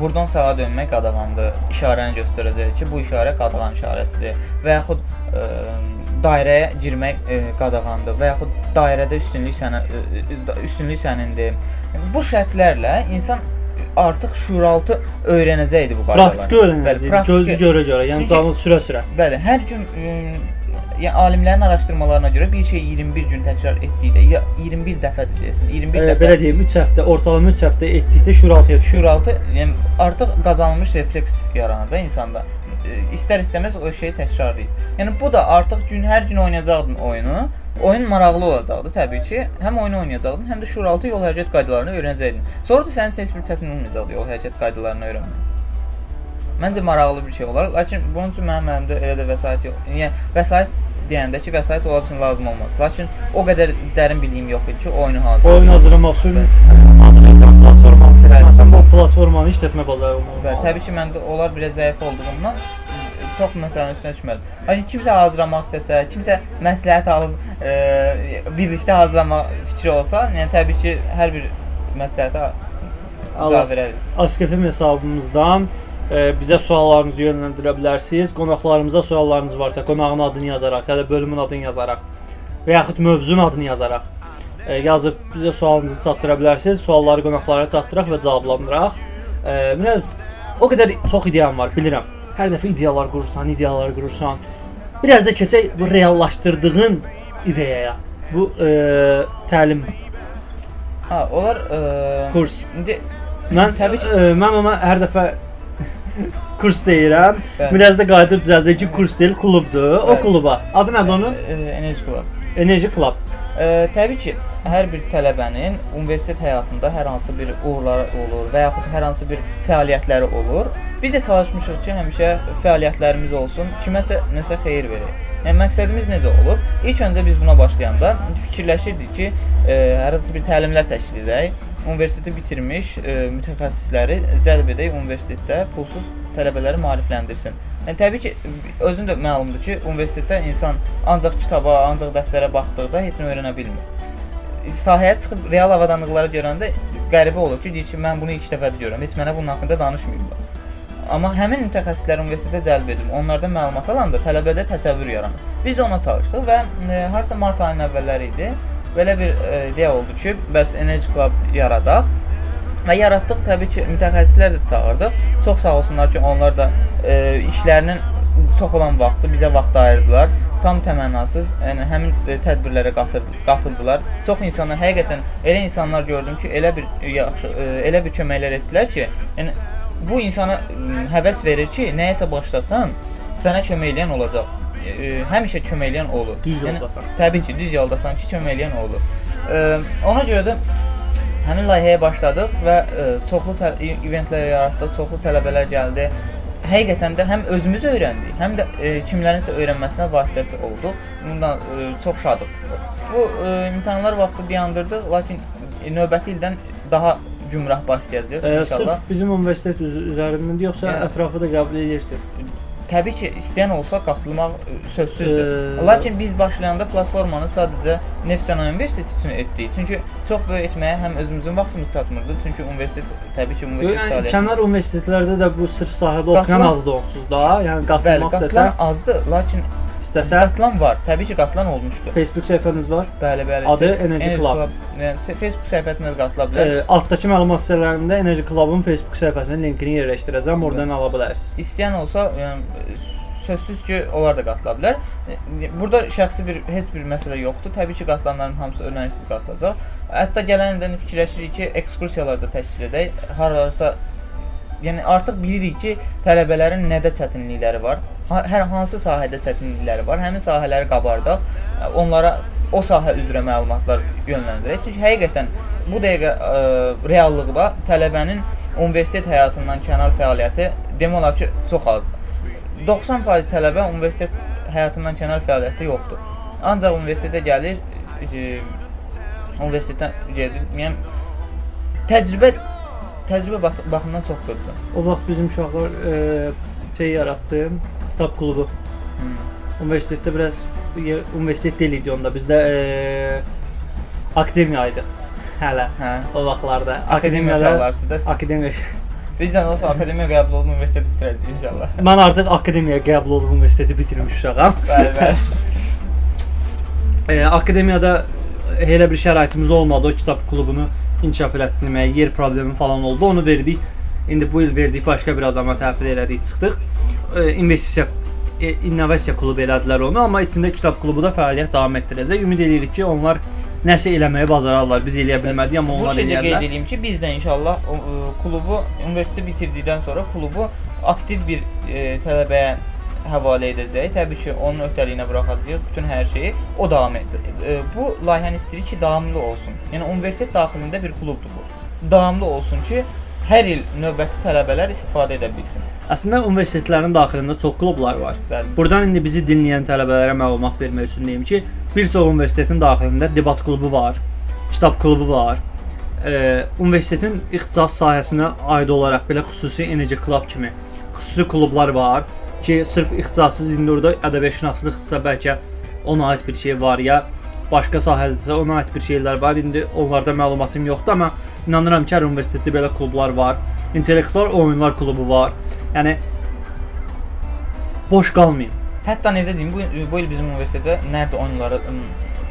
burdan sağa dönmək qadağandır. İşarəni göstərəcək ki, bu işarə qadağan işarəsidir və yaxud ə, dairəyə girmək ə, qadağandır və yaxud dairədə üstünlük sənə üstünlük sənindir. Bu şərtlərlə insan artıq şuuraltı öyrənəcəkdi bu qaydaları. Praktiki öyrənəcək, gözü görə-görə, yəni canı sürə-sürə. Bəli, hər gün ə, yəni alimlərin araşdırmalarına görə bir şey 21 gün təkrar etdikdə ya 21 dəfədir deyəsən, 21 E, dəfə belə deyim, 3 həftə, ortalama 3 həftə etdikdə şuuraltıya düşür. şuuraltı yəni artıq qazanılmış refleks yaranır da insanda. İstər-istəməz o şeyi təkrarlayır. Yəni bu da artıq gün hər gün oynayacaqdın oyunu. Oyun maraqlı olacaqdı təbii ki. Həm oyunu oynayacaqdın, həm də şuuraltı yol hərəkət qaydalarını öyrənəcəkdin. Sonra da sənin heç bir çətin olmayacaqdı yol hərəkət qaydalarını öyrənmək. Məncə maraqlı bir şey olar, lakin bunun üçün mənim əlimdə elə də vəsait yox. Yəni vəsait deyəndə ki, vəsait ola bilsin lazım olmaz. Lakin o qədər dərin bilgim yox idi ki, oyunu hazırlayım. Oyun hazırlamaq üçün Azərbaycanda platformanı seçməsən, bu platformanı işlətmə bazarı olmalı. Və təbii ki, məndə onlar biraz zəif olduğundan çox məsələnin üstünə düşmədim. Lakin kimsə hazırlamaq istəsə, kimsə məsləhət alıb e, birlikdə hazırlamaq fikri olsa, yəni təbii ki, hər bir məsləhətə cavab verərik. Askefim hesabımızdan bizə suallarınızı yönləndirə bilərsiniz. Qonaqlarımıza suallarınız varsa, qonağın adını yazaraq, ya da bölümün adını yazaraq və yaxud mövzunun adını yazaraq e, yazıb bizə sualınızı çatdıra bilərsiniz. Sualları qonaqlara çatdıraq və cavablandıraq. E, biraz o qədər çox ideyam var, bilirəm. Hər dəfə ideyalar qurursan, ideyalar qurursan. Biraz da keçək bu reallaşdırdığın ideyaya. Bu e, təlim Ha, onlar e, Kurs. İndi Mən Təbii ki, ə, mən ona hər dəfə kurs deyirəm. Bəli. Biraz da qayıdır düzəldir ki, kurs deyil, klubdur. O Bəli. kluba. Adı nədir onun? e, enerji klub. Enerji Club. E, təbii ki, hər bir tələbənin universitet həyatında hər hansı bir uğurları olur və yaxud hər hansı bir fəaliyyətləri olur. Biz də çalışmışıq ki, həmişə fəaliyyətlərimiz olsun, kiməsə nəsə xeyir verək. Yəni məqsədimiz necə olub? İlk öncə biz buna başlayanda fikirləşirdik ki, e, hər hansı bir təlimlər təşkil edək. Universiteti bitirmiş e, mütəxəssisləri cəlb edək universitetdə pulsuz tələbələri maarifləndirsin. Yəni təbii ki, özün də məlumdur ki, universitetdə insan ancaq kitaba, ancaq dəftərə baxdıqda heç nə öyrənə bilmir sahəyə çıxıb real avadanlıqları görəndə qəribə olur ki, deyir ki, mən bunu ilk dəfə görürəm. Heç mənə bunun haqqında danışmayıblar. Amma həmin mütəxəssisləri universitetə cəlb edib, onlardan məlumat alanda tələbədə təsəvvür yaranır. Biz də ona çalışdıq və e, harca mart ayının əvvəlləri idi. Belə bir e, ideya oldu ki, bəs Energy Club yaradaq. Və yaratdıq təbii ki, mütəxəssislər də çağırdıq. Çox sağ olsunlar ki, onlar da e, işlərinin çox olan vaxtı bizə vaxt ayırdılar. Tam təmənnasız, yəni həmin e, tədbirlərə qatıldılar. Çox insanlar həqiqətən elə insanlar gördüm ki, elə bir yaxşı, e, elə bir köməklər etdilər ki, yəni bu insana həvəs verir ki, nəyəsə başlasan, sənə kömək edən olacaq. E, e, həmişə kömək edən olur. Düz yoldasan. təbii ki, düz yoldasan ki, kömək edən olur. E, ona görə də həmin layihəyə başladıq və e, çoxlu e- eventlər yaratdıq, çoxlu tələbələr gəldi. Həqiqətən də həm özümüz öyrəndik, həm də e, kimlərinsə öyrənməsinə vasitəsi olduq. Bundan e, çox şadıq. Bu e, imtahanlar vaxtı dayandırdıq, lakin e, növbəti ildən daha gümrah başlayacağıq Ə, inşallah. sırf bizim universitet üz üzərindən yoxsa Yəni- ətrafı da qəbul edirsiniz. Təbii ki, istəyən olsa qatılmaq e, sözsüzdür. Eee, Lakin biz başlayanda platformanı sadəcə Neft Sənaye Universiteti üçün etdik. Çünki çox böyük etməyə həm özümüzün vaxtımız çatmırdı. Çünki universitet təbii ki, universitet Yəni, kənar universitetlərdə də bu sırf sahədə oxuyan azdır onsuz da. Yəni qatılmaq qatılan istəsə, azdır, lakin istəsə qatılan var. Təbii ki, qatılan olmuşdu. Facebook səhifəniz var. Bəli, bəli. Adı Energy Club. Yəni Facebook səhifəsinə qatıla bilər. Ə, altdakı məlumat hissələrində Enerji Club'un Facebook səhifəsinin linkini yerləşdirəcəm. Oradan ala bilərsiniz. İstəyən olsa, yəni sözsüz ki, onlar da qatıla bilər. E, Burada şəxsi bir heç bir məsələ yoxdur. Təbii ki, qatılanların hamısı öyrənişsiz qatılacaq. Hətta gələn ildən fikirləşirik ki, ekskursiyalar da təşkil edək. Harasa yəni artıq bilirik ki, tələbələrin nədə çətinlikləri var. Hər hansı sahədə çətinlikləri var. Həmin sahələri qabardaq. Onlara o sahə üzrə məlumatlar yönləndirək. Çünki həqiqətən bu dəqiqə ə, reallıqda tələbənin universitet həyatından kənar fəaliyyəti demək olar ki, çox azdır. 90% tələbə universitet həyatından kənar fəaliyyəti yoxdur. Ancaq universitetə gəlir, e, universitetdən gedir. Yəni təcrübə təcrübə bax baxımından çox qırdı. O vaxt bizim uşaqlar ə, şey yaratdı, kitab klubu. Hmm. Universitetdə biraz yer- universitet deyil idi onda. Bizdə ə, akademiya idi. Hələ Hə. o vaxtlarda Akademiya uşaqları sizdə. Akademiya. Biz də olsa akademiya qəbul olub universiteti bitirəcəyik inşallah. Mən artıq akademiyaya qəbul olub universiteti bitirmiş uşağam. Bəli, bəli. E, akademiyada elə bir şəraitimiz olmadı o kitab klubunu inkişaf elətdirməyə, yer problemi falan oldu. Onu verdik. İndi bu il verdik başqa bir adama təhvil elədik, çıxdıq. E, investisiya e, innovasiya klubu elədilər onu, amma içində kitab klubu da fəaliyyət davam etdirəcək. Ümid edirik ki, onlar nəsə eləməyi bacararlar. Biz eləyə bilmədik, amma Bu onlar şeydə qeyd eləyərlər. edeyim ki, biz də inşallah o, e, klubu universiteti bitirdikdən sonra klubu aktiv bir e, tələbəyə həvalə edəcəyik. Təbii ki, onun öhdəliyinə buraxacağıq bütün hər şeyi. O davam etdir. E, bu layihəni istəyirik ki, davamlı olsun. Yəni universitet daxilində bir klubdur bu. Davamlı olsun ki, hər il növbəti tələbələr istifadə edə bilsin. Əslində universitetlərin daxilində çox klublar var. Bəli. Burdan indi bizi dinləyən tələbələrə məlumat vermək üçün deyim ki, bir çox universitetin daxilində debat klubu var, kitab klubu var, e, universitetin ixtisas sahəsinə aid olaraq belə xüsusi Energy Club kimi xüsusi klublar var ki, sırf ixtisassız indi orada ədəbiyyatşünaslıq bəlkə ona aid bir şey var ya başqa sahələrdə ona aid bir şeylər var. İndi onlarda məlumatım yoxdur, amma inanıram ki, hər universitetdə belə klublar var. İntellektual oyunlar klubu var. Yəni boş qalmayın. Hətta necə deyim, bu, bu il bizim universitetdə nərd oyunları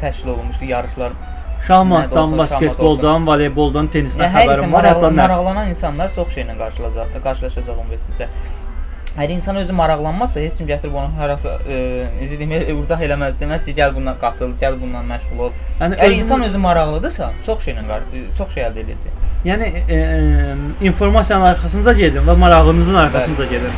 təşkil olunmuşdu, yarışlar. Şahmatdan, basketboldan, voleyboldan, tennisdən Yəni, xəbərim var. Hətta maraqlanan insanlar çox şeylə qarşılaşacaq, qarşılaşacaq universitetdə. Əgər insan özü maraqlanmazsa, heç kim gətirib onu hər hansı e, necə deyim, e, urcaq eləməz. Deməz ki, gəl bundan qatıl, gəl bundan məşğul ol. Yəni Əgər özünü- insan özü maraqlıdırsa, çox şeylə e, çox şey əldə edəcək. Yəni e, informasiyanın arxasınca gedin və marağınızın arxasınca gedin.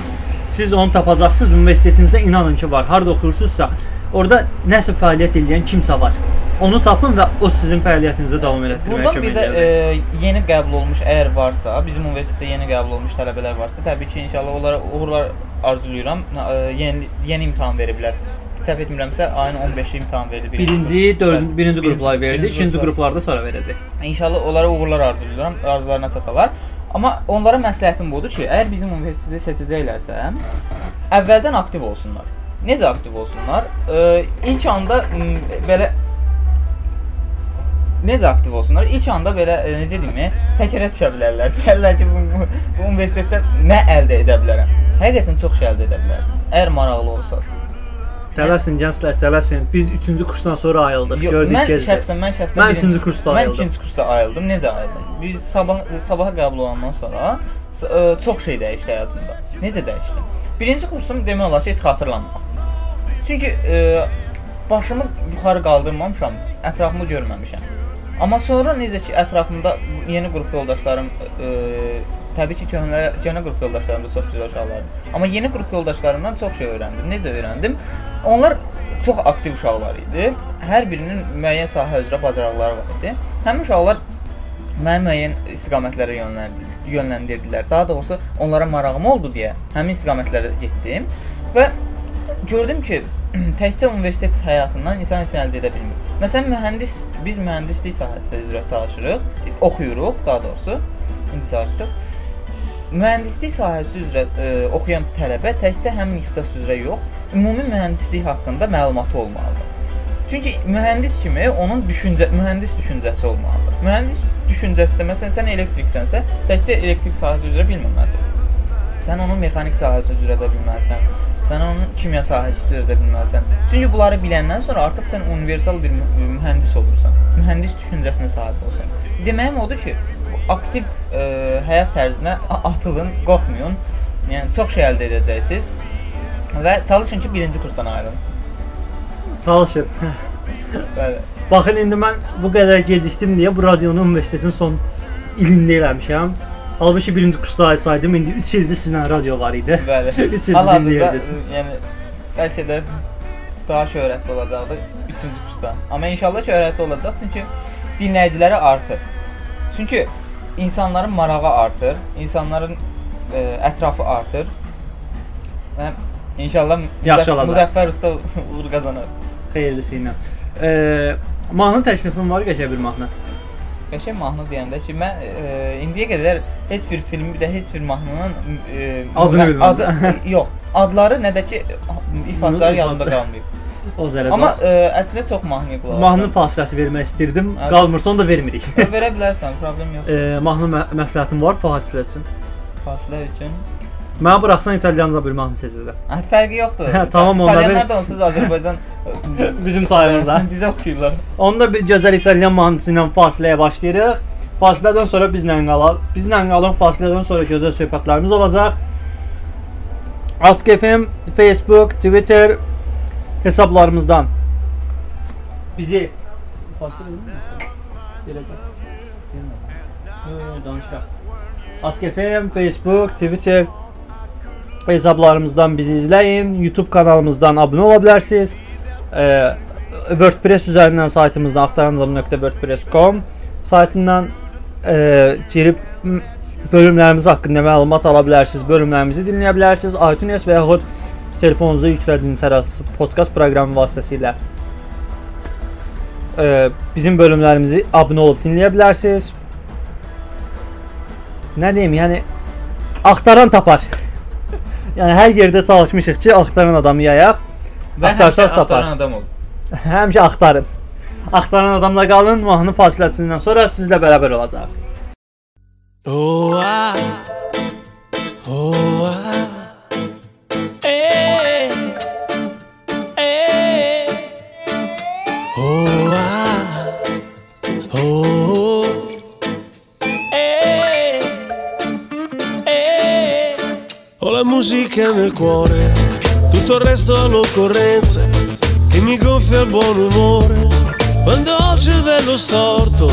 Siz onu tapacaqsınız. Universitetinizdə inanın ki, var. Harda oxuyursunuzsa, orada nəsə fəaliyyət edən kimsə var. Onu tapın və o sizin fəaliyyətinizi davam elətdirməyə Buradan kömək bir də edəcək. e, yeni qəbul olmuş əgər varsa, bizim universitetdə yeni qəbul olmuş tələbələr varsa, təbii ki, inşallah onlara uğurlar arzulayıram. E, yeni yeni imtahan veriblər. Səhv etmirəmsə, ayın 15-i imtahan verdi. Birinci, dördüncü, birinci qruplar verdi, birinci ikinci qruplar. qruplarda sonra verəcək. İnşallah onlara uğurlar arzulayıram, arzularına çatalar. Amma onlara məsləhətim budur ki, əgər bizim universiteti seçəcəklərsə, əvvəldən aktiv olsunlar. Necə aktiv olsunlar? E, ilk anda m, belə necə aktiv olsunlar? İlk anda belə e, necə deyim, təkərə düşə bilərlər. Deyirlər ki, bu, bu, universitetdən nə əldə edə bilərəm? Həqiqətən çox şey əldə edə bilərsiniz. Əgər maraqlı olsanız. Tələsin gənclər, tələsin. Biz 3-cü kursdan sonra ayıldıq. Yox, Gördük mən ki, şəxsən mən şəxsən Mən birinci- üçüncü kursda Mən ayıldım. ikinci kursda ayıldım. Necə ayıldım? Biz sabah sabaha qəbul olandan sonra ə, çox şey dəyişdi həyatımda. Necə dəyişdi? Birinci kursum demək olar ki, heç xatırlamıram. Çünki ə, başımı yuxarı qaldırmamışam, ətrafımı görməmişəm. Amma sonra necə ki, ətrafımda yeni qrup yoldaşlarım ə, təbii ki, köhnə köhnə qrup yoldaşlarım da çox gözəl uşaqlardır. Amma yeni qrup yoldaşlarımdan çox şey öyrəndim. Necə öyrəndim? Onlar çox aktiv uşaqlar idi. Hər birinin müəyyən sahə üzrə bacarıqları var idi. Həmin uşaqlar məni müəyyən istiqamətlərə yönləndirdilər, yönləndirdilər. Daha doğrusu onlara marağım oldu deyə həmin istiqamətlərə getdim və gördüm ki, təkcə universitet həyatından insan heç nə əldə edə bilmir. Məsələn, mühəndis, biz mühəndislik sahəsi üzrə çalışırıq, oxuyuruq, daha doğrusu, indi çalışırıq. Mühəndislik sahəsi üzrə ə, oxuyan tələbə təkcə həmin ixtisas üzrə yox, ümumi mühəndislik haqqında məlumatı olmalıdır. Çünki mühəndis kimi onun düşüncə, mühəndis düşüncəsi olmalıdır. Mühəndis düşüncəsi də məsələn sən elektriksənsə, təkcə elektrik sahəsi üzrə bilməməlisən. Sən onun mexanik sahəsi üzrə də bilməlisən. Sən onun kimya sahəsi üzrə də bilməlisən. Çünki bunları biləndən sonra artıq sən universal bir mü- mühəndis olursan. Mühəndis düşüncəsinə sahib olursan. Deməyim odur ki, aktiv ə, həyat tərzinə atılın, qorxmayın. Yəni çox şey əldə edəcəksiniz. Və çalışın ki, birinci kursdan ayrılın. çalışın. Bəli. Baxın indi mən bu qədər gecikdim deyə bu radionu universitetin son ilində eləmişəm. Halbuki birinci kursda saydım, indi 3 ildir sizlə radio var idi. Bəli. 3 ildir dinləyirdiniz. yəni bəlkə də daha şöhrətli olacaqdı 3-cü kursda. Amma inşallah şöhrətli olacaq çünki dinləyiciləri artır. Çünki insanların marağı artır, insanların ə, ətrafı artır. Və inşallah. Müzəffər usta uğur qazanır. Xeyirlisi ilə. Eee mahnı təklifim var, qəşəng bir mahnı. Qəşəng mahnı deyəndə ki, mən ə, indiyə qədər heç bir filmi, bir də heç bir mahnının ə, Adını bilmirəm. Adı yox. Adları nə də ki ifaçları yadımda qalmayıb. O dərəcə. Amma ə, əslində çox mahnıya qulaq mahnı asıram. fasiləsi vermək istirdim. Evet. Qalmırsa onu da vermirik. verə bilərsən, problem yox. Eee mahnı mə məsləhətim var fasilə üçün. Fasilə üçün. Mənə buraxsan italyanca bir mahnı seçəcəm. Hə, fərqi yoxdur. Hə, tamam, onda İtalyanlar da onsuz Azərbaycan Bizim tayımızda. bizə oxşayırlar. Onda bir gözəl italyan mahnısı ilə fasiləyə başlayırıq. Fasilədən sonra bizlə qalaq. Bizlə qalın. Fasilədən sonra gözəl söhbətlərimiz olacaq. Ask FM, Facebook, Twitter hesablarımızdan bizi. Ask FM, Facebook, Twitter hesablarımızdan bizi izləyin. YouTube kanalımızdan abunə ola bilərsiniz. Ee, WordPress üzərindən saytımızdan axtaranadam.wordpress.com saytından e, girib bölümlərimiz haqqında məlumat ala bilərsiniz. Bölümlərimizi dinləyə bilərsiniz. iTunes və yaxud telefonunuza yüklədiyiniz hər hansı podkast proqramı vasitəsilə e, bizim bölümlərimizi abunə olub dinləyə bilərsiniz. nə deyim, yəni axtaran tapar. Yəni hər yerdə çalışmışıq ki, axtaran adamı yayaq. Və Axtarsaz həmişə axtaran taparsınız. adam ol. Həmişə axtarın. Axtaran adamla qalın, mahnı fasiləsindən sonra sizlə bərabər olacaq. Oh, ah. Oh, Ho la musica nel cuore, tutto il resto all'occorrenza che mi gonfia il buon umore. Quando ho il cervello storto,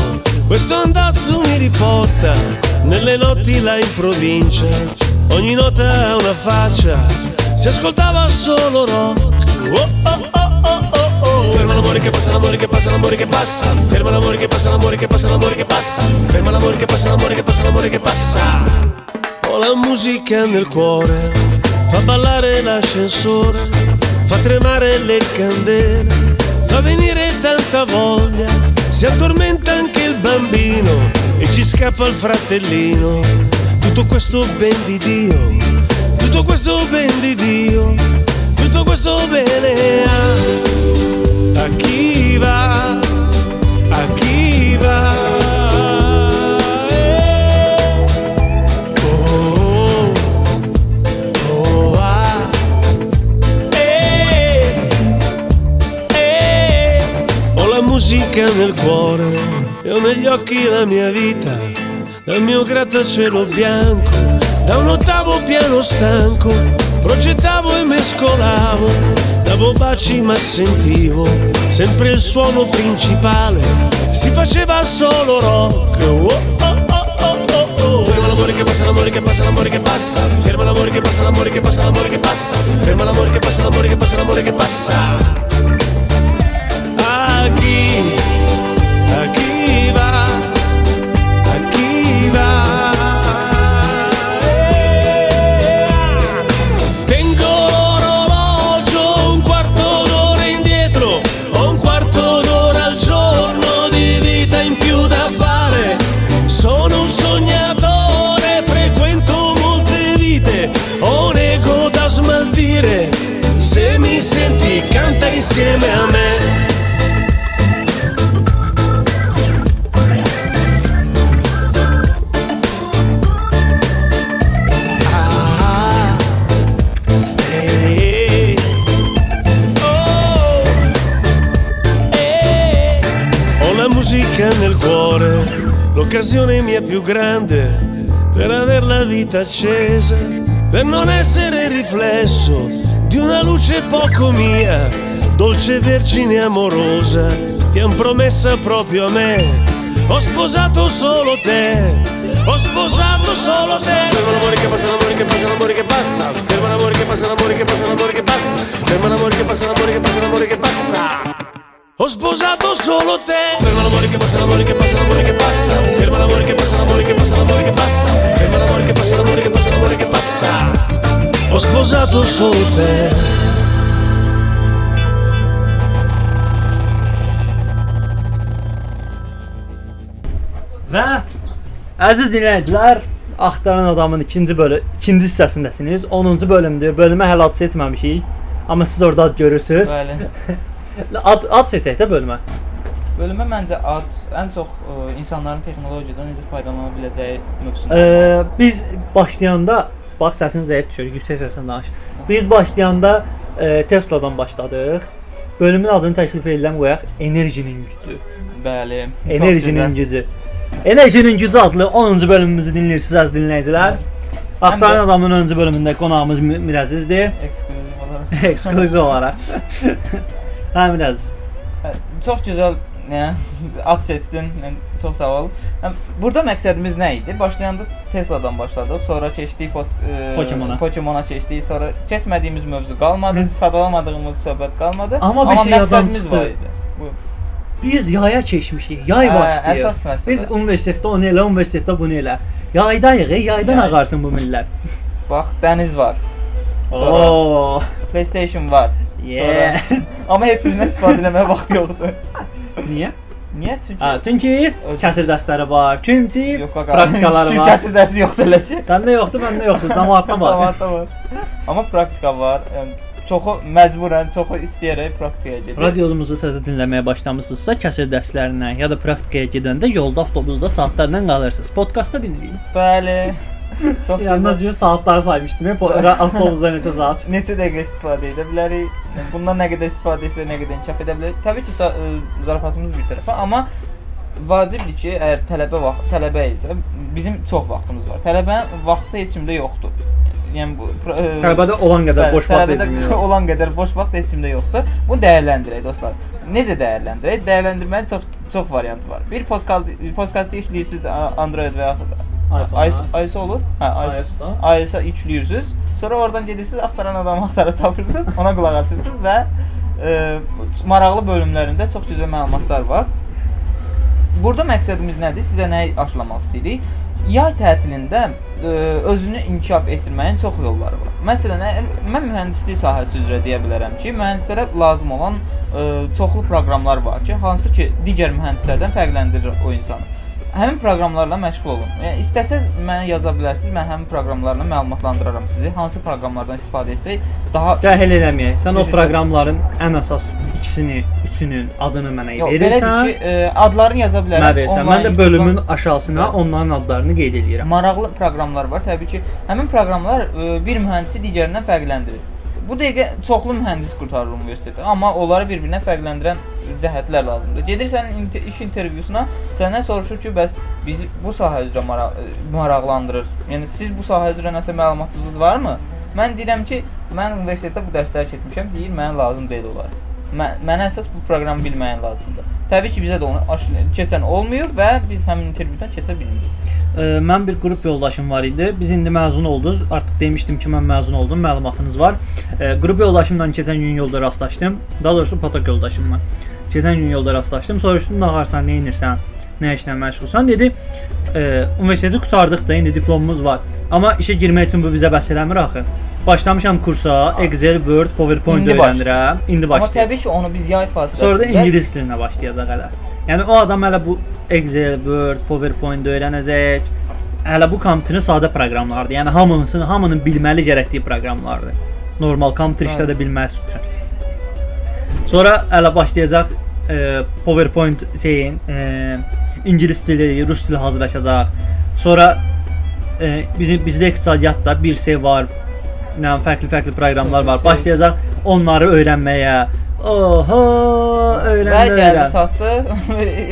questo andazzo mi riporta nelle notti là in provincia. Ogni nota ha una faccia, si ascoltava solo rock. Oh, oh, oh, oh, oh, oh. Ferma l'amore che passa, l'amore che passa, l'amore che passa. Ferma l'amore che passa, l'amore che passa, l'amore che passa. Ferma l'amore che passa, l'amore che passa, l'amore che passa. La musica nel cuore, fa ballare l'ascensore, fa tremare le candele, fa venire tanta voglia, si addormenta anche il bambino e ci scappa il fratellino. Tutto questo ben di Dio, tutto questo ben di Dio, tutto questo bene a, a chi va, a chi va. La musica nel cuore e ho negli occhi la mia vita, dal mio grattacielo bianco, da un ottavo piano stanco, progettavo e mescolavo, davo baci ma sentivo sempre il suono principale, si faceva solo rock. Oh, oh, oh, oh. Ferma l'amore che passa, l'amore che passa, l'amore che passa. Ferma l'amore che passa, l'amore che passa, l'amore che passa. Ferma l'amore che passa, l'amore che passa, l'amore che passa. A chi, più grande per aver la vita accesa, per non essere il riflesso di una luce poco mia, dolce vergine amorosa, ti han promessa proprio a me. Ho sposato solo te, ho sposato solo te. Ferma l'amore che passa, l'amore che passa, l'amore che passa. Ferma l'amore che passa, l'amore che passa, l'amore che passa. Ferma l'amore che passa, l'amore che passa, l'amore che passa. Ho sposato solo te. Ferma l'amore che passa, l'amore che passa, l'amore che passa. Ferma l'amore che passa, l'amore che passa, l'amore che passa. Ferma l'amore che passa, l'amore che passa, l'amore che passa. Ho sposato solo te. Və əziz dinləyicilər, Axtaran adamın ikinci bölü ikinci hissəsindəsiniz. 10-cu bölümdür. Bölümə hələ ad seçməmişik. Amma siz orada ad görürsüz. Bəli. Ad ad seçək də bölümə. Bölümə məncə ad ən çox ə, insanların texnologiyadan necə faydalana biləcəyi mövzusu. Ee, biz başlayanda bax səsin zəif düşür, yüksək səslə danış. Biz başlayanda e, Tesla'dan başladıq. Bölümün adını təklif edirəm qoyaq Enerjinin gücü. Bəli. Enerjinin gücü. Enerjinin gücü adlı 10-cu bölümümüzü dinləyirsiniz əziz dinləyicilər. Həm də- adamın 10-cu bölümündə qonağımız Mirəzizdir. ekskluziv olaraq. Ekskluziv olaraq. hə Mirəziz. Hə, Çox gözəl nə ad seçdin. Mən çox sağ ol. Həm, Burada məqsədimiz nə idi? Başlayanda Tesla'dan başladıq, sonra keçdik ə, Pokemona. Pokemona keçdik, sonra keçmədiyimiz mövzu qalmadı, sadalamadığımız söhbət qalmadı. Amma bir şey məqsədimiz var idi. Bu Biz yaya keçmişik. Yay Hə, başlayır. Biz universitetdə onu elə, universitetdə bunu elə. Yaydayıq, yaydan Yay. ağarsın bu millət. bax dəniz var. Sonra Oo. PlayStation var. Yeah. Sonra amma heç birinə istifadə etməyə vaxt yoxdur. Niyə? Niyə? Çünki Hə, çünki kəsir dərsləri var. Çünki yox qaqa. praktikalar Şu var. kəsir dərsi yoxdur elə ki. Səndə yoxdur, məndə yoxdur. Cəmaatda var. Cəmaatda var. Amma praktika var. Yəni çoxu məcburən, çoxu istəyərək praktikaya gedir. Radiomuzu təzə dinləməyə başlamısınızsa, kəsir dərslərindən ya da praktikaya gedəndə yolda avtobusda saatlarla qalırsınız. Podkastda dinləyin. Bəli. Çox Yalnız gün saatlar saymışdım. Hep avtobusda neçə saat. Neçə dəqiqə istifadə edə bilərik? Bundan nə qədər istifadə etsə, nə qədər inkişaf edə bilərik? Təbii ki, ə, zarafatımız bir tərəfə, amma vacibdir ki, əgər tələbə vaxt tələbə isə bizim çox vaxtımız var. Tələbənin vaxtı heç kimdə yoxdur. Yəni bu ə, Tələbədə olan qədər Bəli, boş vaxt etmiyor. olan qədər boş vaxt heç kimdə yoxdur. Bunu dəyərləndirək dostlar. Necə dəyərləndirək? Dəyərləndirmənin çox çox variantı var. Bir podkast podkastı işləyirsiniz Android və yaxud iPhone-a. iOS iOS olur. Hə, iOS. iOS-da. iOS-a yüklüyorsunuz. Sonra oradan gedirsiniz, axtaran adamı axtarıb tapırsınız, ona qulaq asırsınız və e, maraqlı bölümlərində çox gözəl məlumatlar var. Burada məqsədimiz nədir? Sizə nəyi aşılamaq istəyirik? Yay tətilində ə, özünü inkişaf etdirməyin çox yolları var. Məsələn, mən mühəndislik sahəsi üzrə deyə bilərəm ki, mühəndislərə lazım olan ə, çoxlu proqramlar var ki, hansı ki, digər mühəndislərdən fərqləndirir o insanı. Həmin proqramlarla məşğul olun. Yəni istəsəz mənə yaza bilərsiniz. Mən həmin proqramlarla məlumatlandıraram sizi. Hansı proqramlardan istifadə etsək daha Cəhil eləməyək. Sən o proqramların ən əsas ikisini, üçünün adını mənə Yox, verirsən. ki, ə, adlarını yaza bilərəm. Mən. Onlayn Mən də bölümün aşağısına onların adlarını qeyd eləyirəm. maraqlı proqramlar var. Təbii ki, həmin proqramlar ə, bir mühəndisi digərindən fərqləndirir. Bu dəqiqə çoxlu mühəndis qurtarır universitetdə, amma onları bir-birinə fərqləndirən cəhətlər lazımdır. Gedirsən inter iş intervyusuna, səndən soruşur ki, bəs bizi bu sahə üzrə mara maraqlandırır. Yəni siz bu sahə üzrə nəsə məlumatınız varmı? Mən deyirəm ki, mən universitetdə bu dərsləri keçmişəm, deyir, mənə lazım deyil onlar. Mən, mənə əsas bu proqramı bilməyin lazımdır. Təbii ki, bizə də onu keçən olmuyor və biz həmin intervyudan keçə bilmirik. Ə, Mən bir qrup yoldaşım var idi. Biz indi məzun olduz. Artıq demişdim ki, mən məzun oldum. Məlumatınız var. Ə, Qrup yoldaşımla keçən gün yolda rastlaşdım. Daha doğrusu patok yoldaşımla. Keçən gün yolda rastlaşdım. Soruşdum, "Nə ağarsan, nə edirsən? Nə işlə məşğulsan?" dedi. "Ə, Universiteti qurtardıq da, indi diplomumuz var. Amma işə girmək üçün bu bizə bəs eləmir axı. Başlamışam kursa, Excel, Word, PowerPoint İndi öyrənirəm. İndi Amma başlayıram. təbii ki, onu biz yay fasiləsində Sonra da ingilis dilinə başlayacaq hələ. Yəni o adam hələ bu Excel, Word, PowerPoint öyrənəcək. Hələ bu kompüterin sadə proqramlardır. Yəni hamısını, hamının bilməli gərəkdiyi proqramlardır. Normal kompüter işlədə bilməsi üçün. Sonra hələ başlayacaq e, PowerPoint şeyin e, ingilis dili, rus dili hazırlaşacaq. Sonra e, bizim bizdə iqtisadiyyatda bir şey var. Nə fərqli-fərqli proqramlar var. Başlayacaq onları öyrənməyə. Oho, və öyrən gəldi çatdı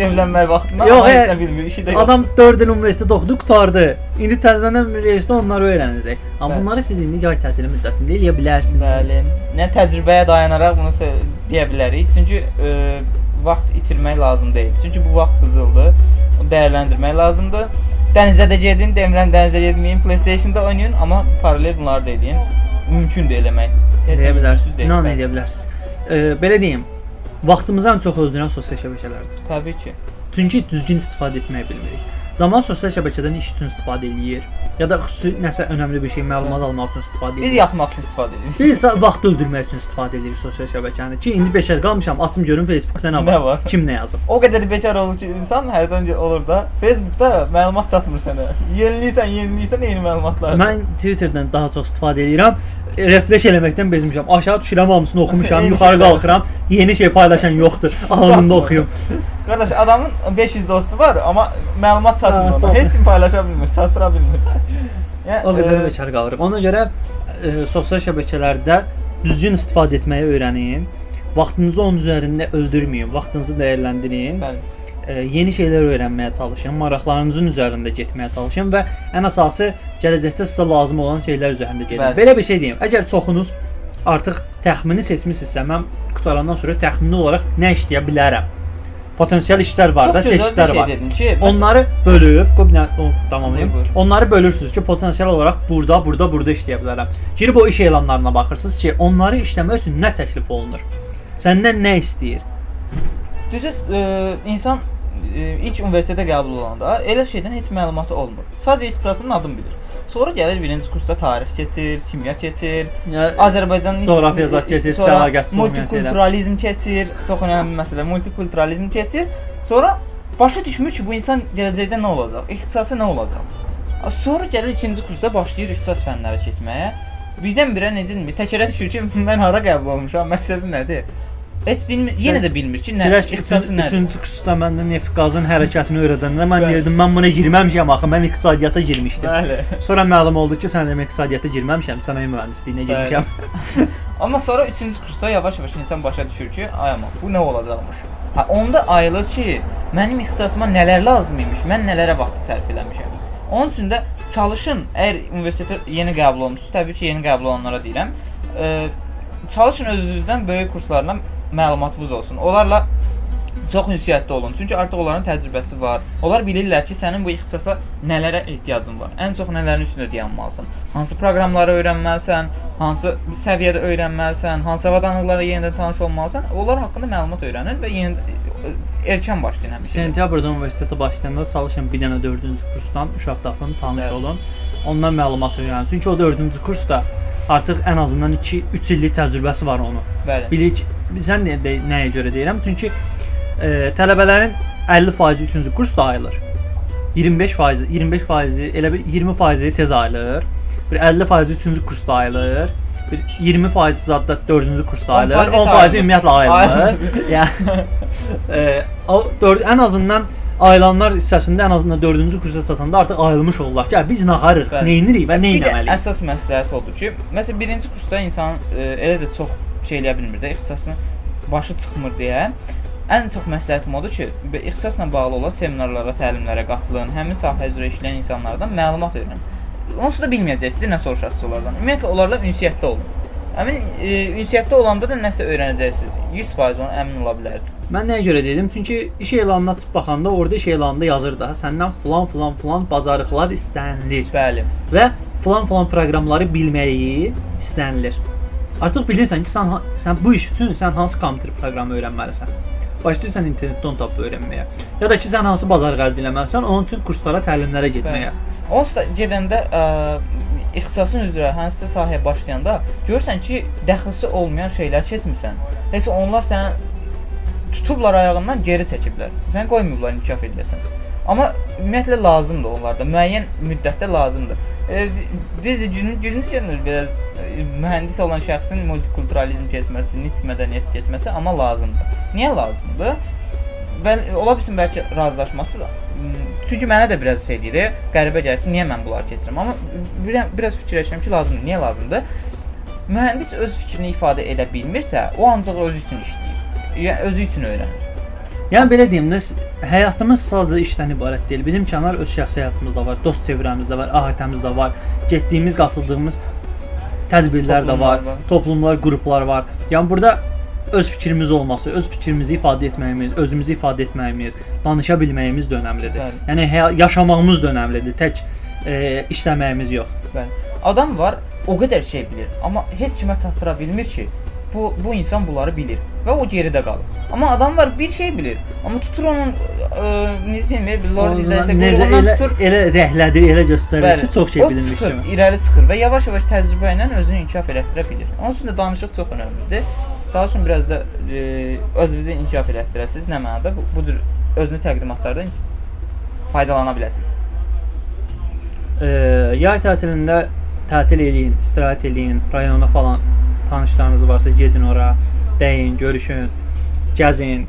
evlənmək vaxtına. Yox, amma heç e, nə bilmir, işi də yox. Adam 4 il universitet oxudu, qurtardı. İndi təzədən universitetdə onları öyrənəcək. Amma Bəli. bunları siz indi yay təhsili müddətində eləyə bilərsiniz. Bəli. Nə təcrübəyə dayanaraq bunu deyə bilərik. Çünki ə, vaxt itirmək lazım deyil. Çünki bu vaxt qızıldır. Onu dəyərləndirmək lazımdır. Dənizə də gedin, demirəm dənizə getməyin, PlayStation-da oynayın, amma paralel bunları da eləyin. Mümkündür eləmək. Heç Eləyə bilərsiniz. İnan eləyə bilərsiniz. E, belə deyim. Vaxtımızı ən çox öldürən sosial şəbəkələrdir. Təbii ki. Çünki düzgün istifadə etməyi bilmirik. Zaman sosial şəbəkədən iş üçün istifadə eləyir ya da xüsusi nəsə önəmli bir şey məlumat almaq üçün istifadə Biz edir. yatmaq üçün istifadə edirik. Biz vaxt öldürmək üçün istifadə edirik sosial şəbəkəni. Ki indi beşər qalmışam, açım görüm Facebookda nə var. Nə var? Kim nə yazıb. O qədər bekar olur ki, insan hərdən olur da. Facebookda məlumat çatmır sənə. Yenilirsən, yenilirsən eyni məlumatlar. Mən Twitterdən daha çox istifadə edirəm. Refresh eləməkdən bezmişəm. Aşağı düşürəm, hamısını oxumuşam, yuxarı qalxıram, yeni şey paylaşan yoxdur. Anında oxuyum. Qardaş, adamın 500 dostu var, amma məlumat çatmır ona. Heç kim paylaşa bilmir, çatdıra bilmir. Yəni O qədər e, bekar qalırıq. Ona görə e, sosial şəbəkələrdə düzgün istifadə etməyi öyrənin. Vaxtınızı onun üzərində öldürməyin, vaxtınızı dəyərləndirin. Bəli. e, yeni şeylər öyrənməyə çalışın, maraqlarınızın üzərində getməyə çalışın və ən əsası gələcəkdə sizə lazım olan şeylər üzərində gedin. Bəli. Belə bir şey deyim. Əgər çoxunuz artıq təxmini seçmisinizsə, mən qutarandan sonra təxmini olaraq nə işləyə bilərəm? Potensial işlər var da, Çox bir çeşidlər şey var. dedin ki, Onları bölüb, qoy bir dənə o tamamlayım. Buyur, buyur. Onları bölürsüz ki, potensial olaraq burada, burada, burada işləyə bilərəm. Girib o iş elanlarına baxırsınız ki, onları işləmək üçün nə təklif olunur? Səndən nə istəyir? Düzü e, insan e, ilk universitetə qəbul olanda elə şeydən heç məlumatı olmur. Sadəcə ixtisasının adını bilir. Sonra gəlir birinci kursda tarix keçir, kimya keçir, Ya, Azərbaycanın Coğrafiyazat keçir, sonra sərhəgəsi olmayan multikulturalizm keçir, çox önəmli məsələ, multikulturalizm keçir. Sonra başa düşmür ki, bu insan gələcəkdə nə olacaq? İxtisası nə olacaq? Sonra gəlir ikinci kursa başlayır ixtisas fənləri keçməyə. Birdən-birə necəmi? Təkərə düşür ki, mən hara qəbul olmuşam, məqsədim nədir? Heç bilmir, yenə də bilmir ki, nə ixtisası üçüncü, nədir. üçüncü kursda məndə neft qazın hərəkətini öyrədəndə mən Bəli. deyirdim mən buna girməmişəm axı, mən iqtisadiyyata girmişdim. Bəli. Sonra məlum oldu ki, sən demə iqtisadiyyata girməmişəm, sənaye mühəndisliyinə girmişəm. Amma sonra 3-cü kursda yavaş-yavaş insan başa düşür ki, ay amma bu nə olacaqmış. Ha onda ayılır ki, mənim ixtisasıma nələr lazım imiş, mən nələrə vaxt sərf eləmişəm. Onun üçün də çalışın, əgər universitetə yeni qəbul olmusunuz, təbii ki, yeni qəbul olanlara deyirəm, e, çalışın özünüzdən böyük kurslarla məlumatınız olsun. Onlarla çox ünsiyyətli olun. Çünki artıq onların təcrübəsi var. Onlar bilirlər ki, sənin bu ixtisasa nələrə ehtiyacın var. Ən çox nələrin üstündə dayanmalısan. Hansı proqramları öyrənməlisən, hansı səviyyədə öyrənməlisən, hansı avadanlıqlara yenidən tanış olmalısan. Onlar haqqında məlumat öyrənin və yeni erkən başlayın həmişə. Sentyabrda universitetə başlayanda çalışın bir dənə 4-cü kursdan uşaq tapın, tanış Bəli. olun. Ondan məlumat öyrənin. Çünki o 4-cü kursda artıq ən azından 2-3 illik təcrübəsi var onun. Bəli. Bilik sən nə, nəyə görə deyirəm? Çünki e, tələbələrin 50% 3-cü kursda ayılır. 25% 25% elə bir 20% tez ayılır. Bir 50% 3-cü kursda ayılır. Bir 20% zadda 4-cü kursda 10% ayılır. 10% ayılır. ümumiyyətlə. Ayılır. yəni e, o 4 ən azından ayılanlar hissəsində ən azından 4-cü kursa çatanda artıq ayılmış olurlar ki, "Ə, biz naxarıq, edirik və nə Bir də etməliyik?" əsas məsləhət odur ki, məsələn birinci kursda insan e, elə də çox şey eləyə bilmir də, ixtisasını başı çıxmır deyə. Ən çox məsləhətim odur ki, ixtisasla bağlı olan seminarlara, təlimlərə qatılın, həmin sahə üzrə işləyən insanlardan məlumat öyrənin. Onsuz da bilməyəcəksiniz, nə soruşasınız onlardan. Ümumiyyətlə onlarla ünsiyyətdə olun. Həmin e, ünsiyyətdə olanda da nəsə öyrənəcəksiniz. 100% ona əmin ola bilərsiniz. Mən nəyə görə dedim? Çünki iş elanına açıb baxanda orada iş elanında yazır da, səndən falan falan falan bacarıqlar istənilir Bəli. və falan falan proqramları bilməyi istənilir. Artıq bilirsən ki, sən sən bu iş üçün sən hansı kompüter proqramı öyrənməlisən. Başlayırsan internetdən tapıb öyrənməyə. Ya da ki, sən hansı bacarıq əldə etməlisən, onun üçün kurslara, təlimlərə getməyə. Onsuz da gedəndə ə, ixtisasın üzrə hansısa sahəyə başlayanda görürsən ki, dəxlisi olmayan şeylər keçmirsən. Heç onlar səni tutublar ayağından geri çəkiblər. Sən qoymayıblar inkişaf edəsən. Amma ümumiyyətlə lazımdır onlarda. Müəyyən müddətdə lazımdır. E, düzdür, günün günümüz gəlmir biraz e, mühəndis olan şəxsin multikulturalizm keçməsi, nitq mədəniyyət keçməsi, amma lazımdır. Niyə lazımdır? Mən ola bilsin bəlkə razılaşmasız. Çünki mənə də biraz şey deyir, qəribə gəlir ki, niyə mən bunları keçirəm? Amma bir, biraz fikirləşirəm ki, lazımdır. Niyə lazımdır? Mühəndis öz fikrini ifadə edə bilmirsə, o ancaq özü üçün işləyir. Yəni özü üçün öyrənir. Yəni belə deyim də, həyatımız sadəcə işdən ibarət deyil. Bizim kənar öz şəxsi həyatımız da var, dost çevrəmiz də var, ahitəmiz də var, getdiyimiz, qatıldığımız tədbirlər də var, Toplumlar var. toplumlar, qruplar var. Yəni burada öz fikrimiz olması, öz fikrimizi ifadə etməyimiz, özümüzü ifadə etməyimiz, danışa bilməyimiz də önəmlidir. Bəli. Yəni həya- yaşamağımız da önəmlidir. Tək e, işləməyimiz yox. Bəli. Adam var, o qədər şey bilir, amma heç kimə çatdıra bilmir ki, bu bu insan bunları bilir və o geridə qalır. Amma adam var bir şey bilir, amma tutur onun ə, necə deyim, lord qulağından elə, tutur. elə rəhlədir, elə göstərir ki, çox şey bilinmiş kimi. irəli çıxır və yavaş-yavaş təcrübə ilə özünü inkişaf elətdirə bilir. Onun üçün də danışıq çox əhəmiylidir. Çalışın biraz da e, özünüzü inkişaf elətdirəsiniz. Nə mənada bu, bu cür özünü təqdimatlardan faydalana biləsiniz. e, yay tətilində tətil eləyin, istirahət eləyin, rayona falan tanışlarınız varsa gedin ora, dəyin, görüşün, gəzin.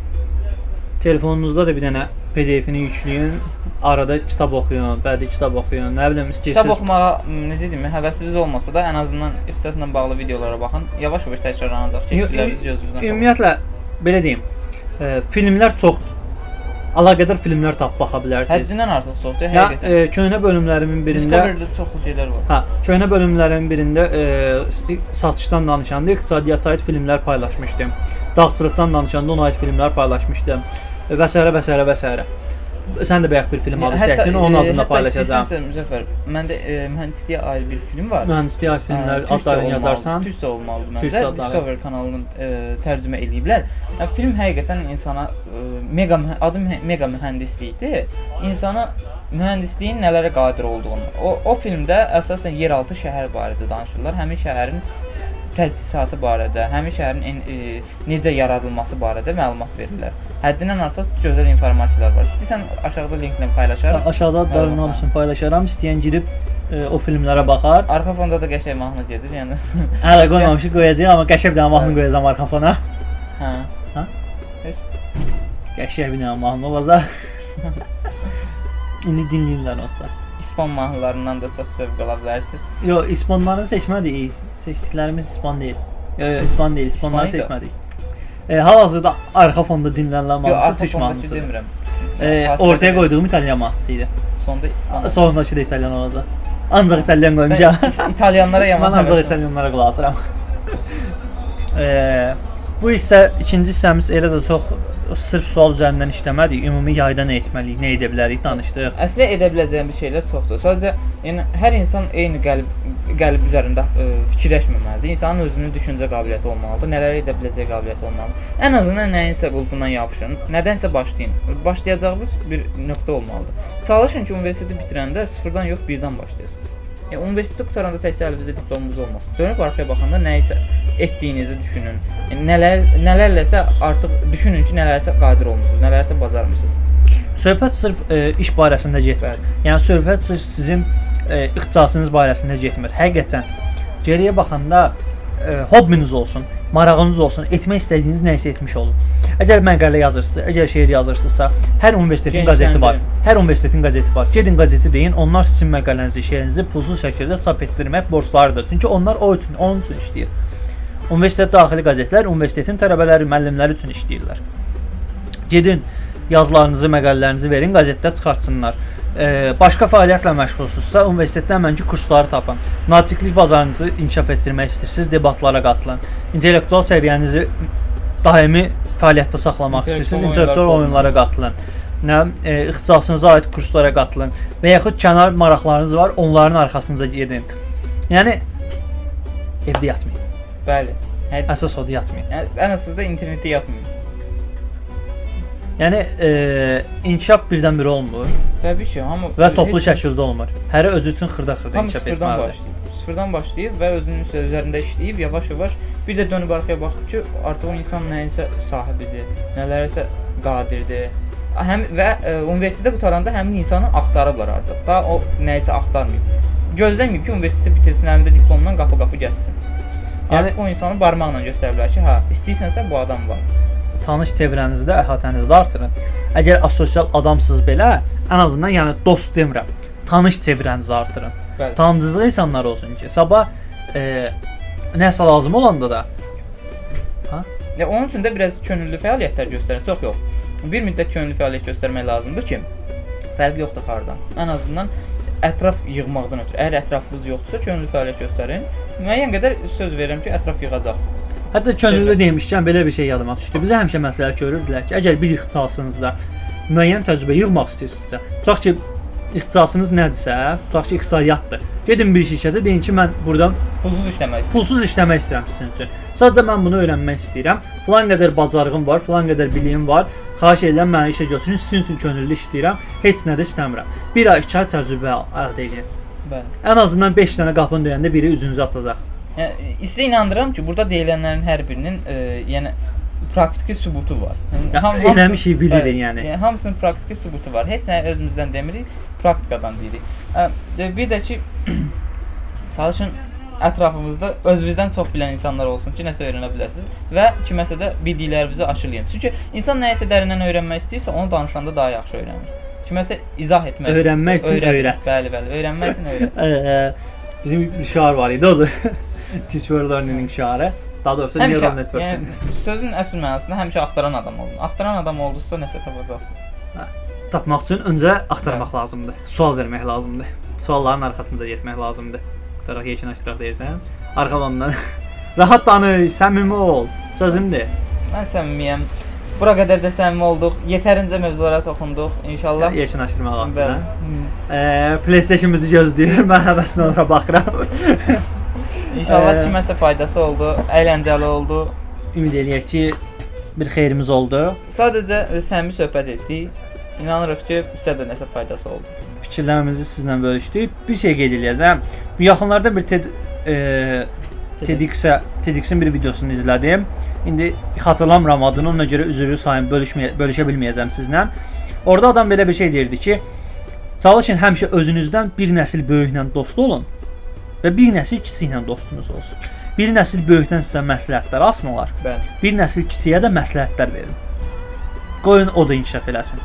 Telefonunuzda da bir dənə PDF-ni yükləyin, arada kitab oxuyun, bədii kitab oxuyun, nə bilim Kitab istəyirsiniz. oxumağa m, necə deyim, həvəsiniz olmasa da ən azından ixtisasla bağlı videolara baxın. Yavaş-yavaş təkrarlanacaq keçdikləriniz gözünüzdən. Ümumiyyətlə belə deyim, e, filmlər çoxdur. Əlaqədar filmlər tapıb baxa bilərsiniz. Həddindən artıq çoxdur, Ya həqiqətən. e, köhnə bölümlərimin birində Discovery-də çoxlu şeylər var. Hə, köhnə bölümlərin birində e, satışdan danışanda iqtisadiyyata aid filmlər paylaşmışdım. Dağçılıqdan danışanda ona aid filmlər paylaşmışdım. E, Və s. və s. və s. Sən də bayaq bir film adı çəkdin, onun e, adını hətta paylaşacağam. istəsənsə, Müzəffər, məndə e, mühəndisliyə aid bir film var. Mühəndisliyə aid filmlər adlarını yazarsan. Türkcə olmalıdır məncə. Discovery kanalının e, tərcümə eləyiblər. Yəni film həqiqətən insana e, mega adı mega mühəndislikdir. İnsana mühəndisliyin nələrə qadir olduğunu. O o filmdə əsasən yeraltı şəhər barədə danışırlar. Həmin şəhərin təchizatı barədə, həmin şəhərin e, necə yaradılması barədə məlumat verirlər. Həddindən artıq gözəl informasiyalar var. İstəsən aşağıda linklə paylaşaram. Aşağıda Məlumat. hamısını paylaşaram. İstəyən girib e, o filmlərə baxar. Arxa fonda da qəşəng mahnı gedir, yəni. Hələ qoymamışıq qoyacağıq, amma qəşəng bir mahnı qoyacağam arxa fona. Hə. Hə? Heç. Qəşəng bir mahnı olacaq. İndi dinləyirlər dostlar. İspan mahnılarından da çox zövq ala bilərsiniz. Yo, İspanları seçmədik. Seçdiklərimiz İspan deyil. Yo, yo, İspan deyil. İspanları İspanyol. seçmədik. E, hal-hazırda arxa fonda dinlənilən Yox, mahnısı arxa türk fondakı mahnısı. demirəm. E, Fasilə ortaya demirəm. qoyduğum İtalyan mahnısı idi. Sonda İspan. Sonraki də İtalyan olacaq. Ancaq İtalyan qoymayacağam. Sən İtalyanlara yaman Mən ancaq həvəslənirəm. İtalyanlara qulaq asıram. e, bu hissə ikinci hissəmiz elə də çox sırf sual üzərindən işləmədik. Ümumi yayda nə etməliyik, nə edə bilərik danışdıq. Əslində edə biləcəyimiz şeylər çoxdur. Sadəcə yəni hər insan eyni qəlb qəlb üzərində ə, fikirləşməməlidir. İnsanın özünün düşüncə qabiliyyəti olmalıdır, nələr edə biləcəyi qabiliyyəti olmalıdır. Ən azından nəyinsə qulpundan yapışın, nədənsə başlayın. Başlayacağınız bir nöqtə olmalıdır. Çalışın ki, universiteti bitirəndə sıfırdan yox, birdən başlayasınız. Yəni universiteti qutaranda təkcə əlinizdə diplomunuz olmasın. Dönüb arxaya baxanda nə isə etdiyinizi düşünün. Yəni, nələr nələrləsə artıq düşünün ki, nələrsə qadir olmusunuz, nələrsə bacarmısınız. Söhbət sırf e, iş barəsində getmir. Yəni söhbət sırf sizin e, ixtisasınız barəsində getmir. Həqiqətən geriyə baxanda e, hobbiniz olsun, marağınız olsun, etmək istədiyiniz nə isə etmiş olun. Əgər məqalə yazırsınızsa, əgər şeir yazırsınızsa, hər universitetin qəzeti var. Hər universitetin qəzeti var. Gedin qəzeti deyin, onlar sizin məqalənizi, şeirinizi pulsuz şəkildə çap etdirmək borclarıdır. Çünki onlar o üçün, onun üçün işləyir. Universitet daxili qəzetlər universitetin tələbələri, müəllimləri üçün işləyirlər. Gedin yazılarınızı, məqalələrinizi verin, qəzetdə çıxartsınlar. E, başqa fəaliyyətlə məşğulsunuzsa, universitetdən mənki kursları tapın. Natiqlik bazarınızı inkişaf etdirmək istəyirsiniz, debatlara qatılın. İntellektual səviyyənizi daimi fəaliyyətdə saxlamaq istəyirsiniz, İntellektual intellektual oyunlar oyunlara qatılın. Nə e, ixtisasınıza aid kurslara qatılın və yaxud kənar maraqlarınız var, onların arxasınca gedin. Yəni evdə yatmayın. Bəli. Hər Əsas odur yatmayın. Yəni, ən əsasında internetdə yatmayın. Yəni e, inkişaf birdən-birə olmur Təbii ki, hamı və toplu heç- şəkildə olmur. Hərə özü üçün xırda-xırda inkişaf sıfırdan etməlidir. başlayır. Sıfırdan başlayıb və özünün üzərində işləyib yavaş-yavaş bir də dönüb arxaya baxıb ki, artıq o insan nəyinsə sahibidir, nələrsə qadirdir. Həm və e, universitetə qutaranda həmin insanı axtarıblar artıq. Daha o nəyisə axtarmayıb. Gözləməyib ki, universiteti bitirsin, əlində diplomla qapı-qapı gəzsin. Yəni- Artıq o insanı barmaqla göstəriblər ki, hə, istəyirsənsə bu adam var. Tanış çevrənizdə, əhatənizdə artırın. Əgər asosial adamsınız belə, ən azından yəni dost demirəm, tanış çevrənizi artırın. Bəli. Tanıdığınız insanlar olsun ki, sabah e, nəsə lazım olanda da ha? Ya onun üçün də biraz könüllü fəaliyyətlər göstərin. Çox yox. Bir müddət könüllü fəaliyyət göstərmək lazımdır ki, fərq yoxdur xardan. Ən azından ətraf yığmaqdan ötürü. Əgər ətrafınız yoxdursa, könüllü fəaliyyət göstərin. Müəyyən qədər söz verirəm ki, ətraf yığacaqsınız. Hətta könüllü Çevrə. demişkən belə bir şey yadıma düşdü. Bizə həmişə məsləhət görürdülər ki, əgər bir ixtisasınızda müəyyən təcrübə yığmaq istəyirsinizsə, tutaq ki, ixtisasınız nədirsə, tutaq ki, iqtisadiyyatdır. Gedin bir şirkətə deyin ki, mən burdan Pulsuz işləmək istəyirəm. pulsuz işləmək istəyirəm sizin üçün. Sadəcə mən bunu öyrənmək istəyirəm. Filan qədər bacarığım var, filan qədər biliyim var. Xahiş edirəm məni işə götürün, sizin üçün könüllü işləyirəm. Heç nə də istəmirəm. 1 ay, 2 ay təcrübə əldə edin. Bəli. Ən azından 5 dənə qapını döyəndə biri üzünüzü açacaq. Yəni sizə inandıram ki, burada deyilənlərin hər birinin e, yəni praktiki sübutu var. Ya, ham- eləmişik, bilirik yəni. Yəni hamısının praktiki sübutu var. Heç nə özümüzdən demirik, praktikadan deyirik. Hə, e, bir də ki çalışın ətrafımızda özünüzdən çox bilən insanlar olsun ki, nəsə öyrənə biləsiniz və kiməsə də bildiklərinizi aşılayın. Çünki insan nəyisə dərindən öyrənmək istəyirsə, onu danışanda daha yaxşı öyrənir. Kiməsə izah etmək, Öyrənmək üçün öyrət. Bəli, bəli, öyrənmək üçün öyrət. Bizim bir şiar var idi, odur. Teach for learning şiarı. Daha doğrusu Həmişə, neural network. yəni sözün əsl mənasında həmişə axtaran adam olun. Axtaran adam oldusa nəsə tapacaqsın. Tapmaq üçün öncə axtarmaq lazımdır. Sual vermək lazımdır. Sualların arxasınca getmək lazımdır. Qutaraq yekunlaşdıraq deyirsən. Arxalandan rahat danış, səmimi ol. Sözümdür. Mən səmimiyəm. Bura qədər də səmimi olduq. Yetərincə mövzulara toxunduq. İnşallah. Yekunlaşdırmaq Bəli. vaxtında. Eee, PlayStation-ımızı gözləyir. Mən həvəslə ora baxıram. İnşallah kiməsə faydası oldu, əyləncəli oldu. Ümid eləyək ki, bir xeyrimiz oldu. Sadəcə səmimi söhbət etdik. İnanırıq ki, sizə də nəsə faydası oldu. fikirlərimizi sizlə bölüşdük. Bir şey qeyd eləyəcəm. Bu yaxınlarda bir TED e, TEDx-ə TEDx-in bir videosunu izlədim. İndi xatırlamıram adını, ona görə üzrlü sayım bölüşməyə bölüşə bilməyəcəm sizlə. Orada adam belə bir şey deyirdi ki, çalışın həmişə özünüzdən bir nəsil böyüklə dost olun və bir nəsil kiçiklə dostunuz olsun. Bir nəsil böyükdən sizə məsləhətlər alsınlar. Bəli. Bir nəsil kiçiyə də məsləhətlər verin. Qoyun o da inkişaf eləsin.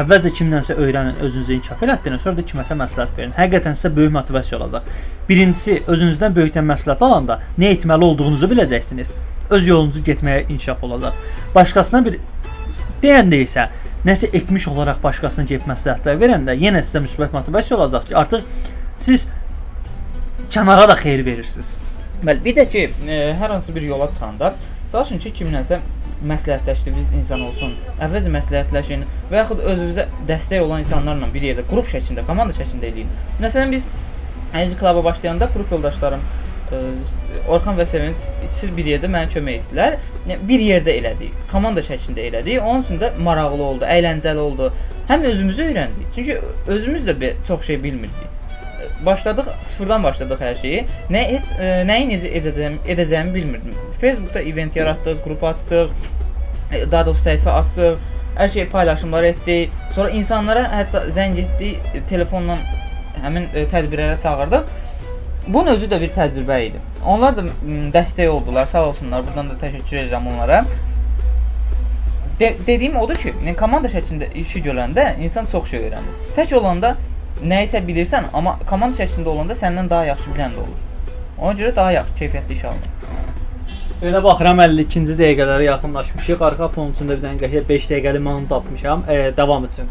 Əvvəlcə kimdənsə öyrənin, özünüzü inkişaf elətdirin, sonra da kiməsə məsləhət verin. Həqiqətən sizə böyük motivasiya olacaq. Birincisi, özünüzdən böyükdən məsləhət alanda nə etməli olduğunuzu biləcəksiniz. Öz yolunuzu getməyə inkişaf olacaq. Başqasına bir deyəndə isə nəsə etmiş olaraq başqasına gəlib məsləhətlər verəndə yenə sizə müsbət motivasiya olacaq ki, artıq siz kənara da xeyir verirsiniz. Bəli, bir də ki, e, hər hansı bir yola çıxanda çalışın ki, kimlənsə məsləhətləşdiyiniz insan olsun. Əvvəlcə məsləhətləşin və yaxud özünüzə dəstək olan insanlarla bir yerdə qrup şəklində, komanda şəklində eləyin. Məsələn biz Energy Club-a başlayanda qrup yoldaşlarım ə, Orxan və Sevinç ikisi bir yerdə mənə kömək etdilər. Yəni, Bir yerdə elədik, komanda şəklində elədik. Onun üçün də maraqlı oldu, əyləncəli oldu. Həm özümüzü öyrəndik. Çünki özümüz də çox şey bilmirdik. Başladıq, sıfırdan başladıq hər şeyi. Nə heç ə, nəyi necə edəcəm, edəcəyimi bilmirdim. Facebookda event yaratdıq, qrup açdıq, e, daha doğrusu səhifə açdıq, hər şeyi paylaşımlar etdik. Sonra insanlara hətta zəng etdik, e, telefonla həmin e, tədbirlərə çağırdıq. Bunun özü də bir təcrübə idi. Onlar da dəstək oldular, sağ olsunlar. Buradan da təşəkkür edirəm onlara. De dediyim odur ki, komanda şəklində işi görəndə insan çox şey öyrənir. Tək olanda nəyisə bilirsən, amma komanda şəklində olanda səndən daha yaxşı bilən də olur. Ona görə daha yaxşı keyfiyyətli iş alınır. Elə baxıram 52-ci dəqiqələrə yaxınlaşmışıq. Arxa fon üçün də bir dənə qəşəng 5 dəqiqəlik mahnı tapmışam. E, davam üçün.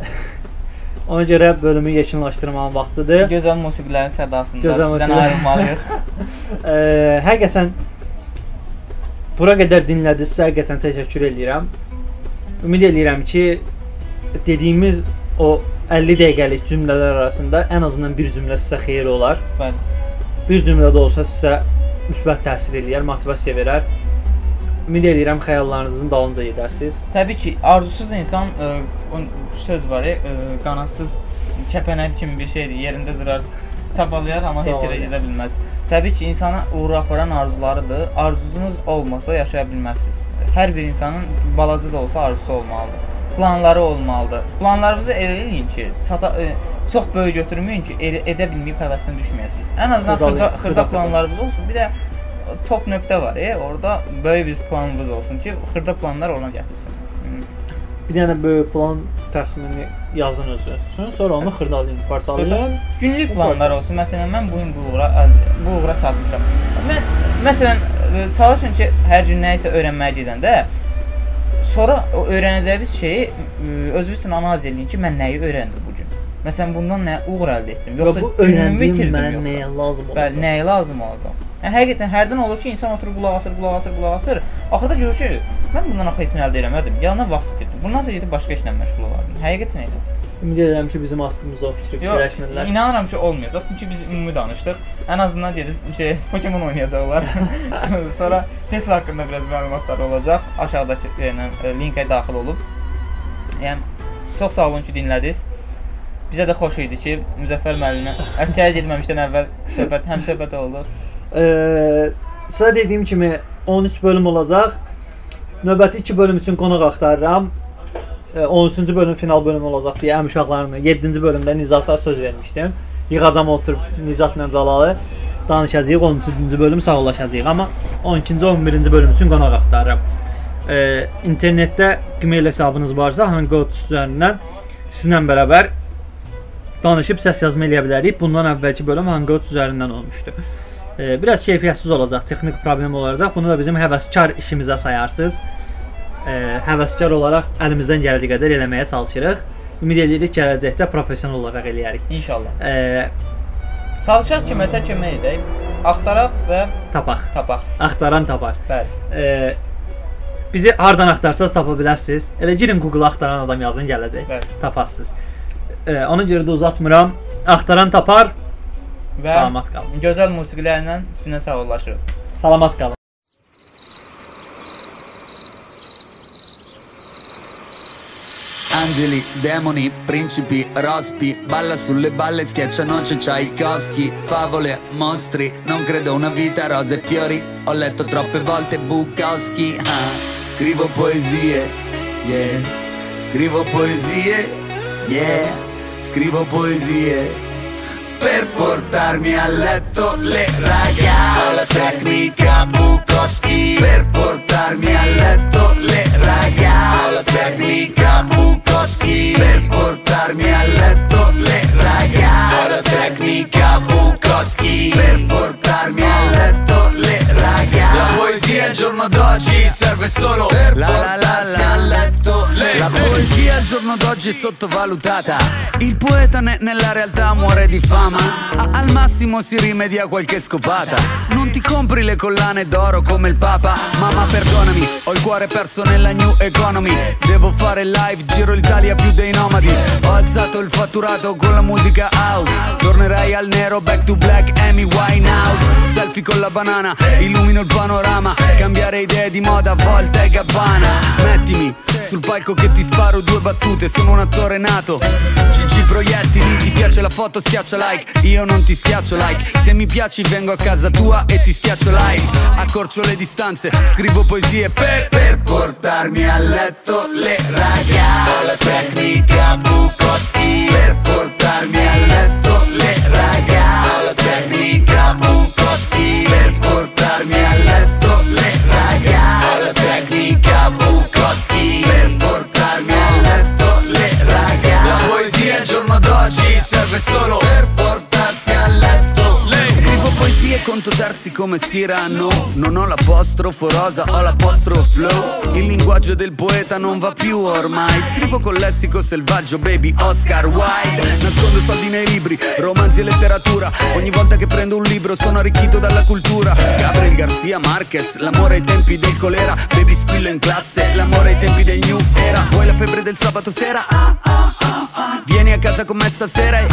Ona görə bölümü yekunlaşdırmağın vaxtıdır. Gözəl musiqilərin sədasında Gözəl sizdən ayrılmalıyıq. e, həqiqətən bura qədər dinlədinizsə həqiqətən təşəkkür edirəm. Ümid edirəm ki, dediyimiz o 50 dəqiqəlik cümlələr arasında ən azından bir cümlə sizə xeyir olar. Bəli. Bir cümlə də olsa sizə müsbət təsir eləyər, motivasiya verər. Ümid edirəm xəyallarınızın dalınca gedərsiniz. Təbii ki, arzusuz insan ə, o söz var, ə, qanadsız kəpənək kimi bir şeydir. Yerində durar, çabalayar, amma heç yerə gedə bilməz. Təbii ki, insana uğur aparan arzularıdır. Arzunuz olmasa yaşaya bilməzsiniz. Hər bir insanın balaca da olsa arzusu olmalıdır. Planları olmalıdır. Planlarınızı elə eləyin ki, çata ə, çox böyük götürməyin ki, elə, edə bilməyib həvəsdən düşməyəsiniz. Ən azından xırda, xırda xırda planlarınız olsun. Bir də top nöqtə var, ya, orada böyük bir planınız olsun ki, xırda planlar ona gətirsin. Bir dənə böyük plan təxmini yazın özünüz üçün, sonra onu xırdalayın, parçalayın. Günlük planlar olsun. Məsələn, mən bu gün bu uğura bu uğura çatmışam. Mən məsələn ə, çalışın ki, hər gün nə isə öyrənməyə gedəndə sonra öyrənəcəyiniz şeyi özünüz üçün analiz edin ki, mən nəyi öyrəndim bu gün. Məsələn, bundan nə uğur əldə etdim? Yoxsa bu öyrəndiyim itirdim mənə yoxsa? nəyə lazım olacaq? Bəli, nəyə lazım olacaq? Yəni həqiqətən hərdən olur ki, insan oturub qulaq asır, qulaq asır, qulaq asır. Axırda görür ki, mən bundan axı heç nə əldə etmədim. Yanına vaxt itirdim. Bundan sonra gedib başqa işlə məşğul olardım. Həqiqətən elə. Ümid edirəm ki, bizim haqqımızda o fikri fikirləşmirlər. inanıram ki, olmayacaq. Çünki biz ümumi danışdıq. Ən azından gedib şey Pokemon oynayacaqlar. Sonra Tesla haqqında biraz məlumatlar olacaq. Aşağıdakı yəni, linkə daxil olub. Yəni çox sağ olun ki, dinlədiniz. Bizə də xoş idi ki, Müzəffər müəllimə əsgərə getməmişdən əvvəl söhbət, həm söhbət oldu. Eee, sizə dediyim kimi 13 bölüm olacaq. Növbəti 2 bölüm üçün qonaq axtarıram. Eee, 13-cü bölüm final bölümü olacaq deyə əm uşaqlarımla 7-ci bölümdə Nizata söz vermişdim. Yığacam oturub Nizatla Cəlalı danışacağıq. 13-cü bölüm sağollaşacağıq, amma 12-ci 11-ci bölüm üçün qonaq axtarıram. Eee, internetdə Gmail hesabınız varsa Hangout üzərindən sizlə bərabər danışıb səs yazma eləyə bilərik. Bundan əvvəlki bölüm Hangout üzərindən olmuşdu. E, biraz keyfiyyətsiz olacaq, texnik problem olacaq. Bunu da bizim həvəskar işimizə sayarsınız. E, həvəskar olaraq əlimizdən gəldiyi qədər eləməyə çalışırıq. Ümid edirik gələcəkdə professional olaraq eləyərik. İnşallah. E, Çalışaq ki, məsəl kömək edək. Axtaraq və tapaq. tapaq. Axtaran tapar. Bəli. E, bizi hardan axtarsanız tapa bilərsiniz. Elə girin Google axtaran adam yazın gələcək. Bəli. Taparsınız. E, ona görə də uzatmıram. Axtaran tapar. Və Salamat qalın. Gözəl musiqilərlə sizinlə sağollaşırıq. Salamat qalın. Angeli, demoni, principi, rospi Balla sulle balle, schiaccia noce, c'hai i coschi Favole, mostri, non credo una vita, rose e fiori Ho letto troppe volte Bukowski ah. Scrivo poesie, yeah Scrivo poesie, yeah Scrivo poesie per portarmi a letto le ragazze La tecnica Bukowski Per portarmi a letto le ragazze La tecnica Bukowski Per portarmi a letto le ragazze. Tecnica Bukowski Per portarmi a letto le ragazze. La poesia al giorno d'oggi serve solo per portarsi a letto le La poesia al giorno d'oggi è sottovalutata. Il poeta ne- nella realtà muore di fama. A- Al massimo si rimedia qualche scopata. Non ti compri le collane d'oro come il papa. Mamma perdonami, ho il cuore perso nella new economy. Devo fare live, giro l'Italia più dei nomadi. Ho alzato il fatturato con la musica house. Tornerai al nero, back to black, Amy Winehouse Selfie con la banana, illumino il panorama. Cambiare idee di moda, volta e gabbana. Mettimi sul palco che ti sparo due battute. Sono un attore nato. GG proiettili, ti piace la foto? Schiaccia like. Io non ti schiaccio like. Se mi piaci vengo a casa tua e ti schiaccio live Accorcio le distanze, scrivo poesie per, per portarmi a letto. Le ragazze La tecnica Bukowski Per portarmi a letto. Le ragazze La tecnica Bukowski Per portarmi a letto le ragazze La tecnica Bukowski Per portarmi a letto le ragazze La poesia al giorno d'oggi serve solo per le Conto terzi come Cyrano. Non ho l'apostrofo rosa, ho l'apostrofo flow. Il linguaggio del poeta non va più ormai. Scrivo con lessico selvaggio, baby, Oscar Wilde. Nascondo soldi nei libri, romanzi e letteratura. Ogni volta che prendo un libro sono arricchito dalla cultura. Gabriel Garcia Marquez, l'amore ai tempi del colera. Baby squillo in classe, l'amore ai tempi del new era. Vuoi la febbre del sabato sera? Ah, ah, ah. Vieni a casa con me stasera e.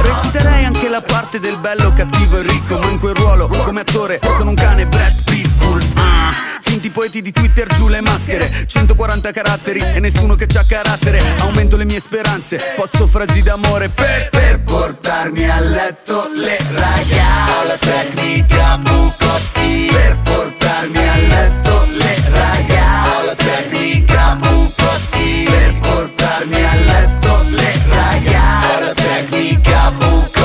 Reciterei anche la parte del bello, cattivo e ricco Ma in quel ruolo, come attore, sono un cane Brad Pitbull. Ah. Finti poeti di Twitter giù le maschere. 140 caratteri e nessuno che c'ha carattere. Aumento le mie speranze, posto frasi d'amore per, per portarmi a letto le ragazze. La tecnica Bukowski Per portarmi a letto le ragazze. La tecnica Bukowski Per portarmi a letto le ragazze. La tecnica Bukowski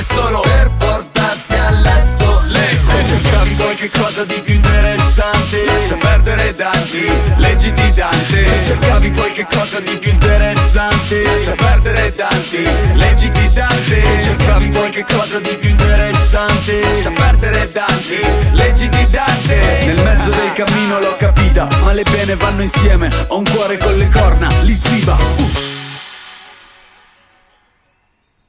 serve solo per portarsi a letto. Le Se cercavi qualche cosa di più interessante. Lascia perdere Dante, leggi di Dante. Se cercavi qualche cosa di più interessante. Lascia perdere Dante, leggi di Dante. Se cercavi qualche cosa di più interessante. Lascia perdere Dante, leggi di Dante. Nel mezzo del cammino l'ho capita, ma le pene vanno insieme. Ho un cuore con le corna, li ziba, uh.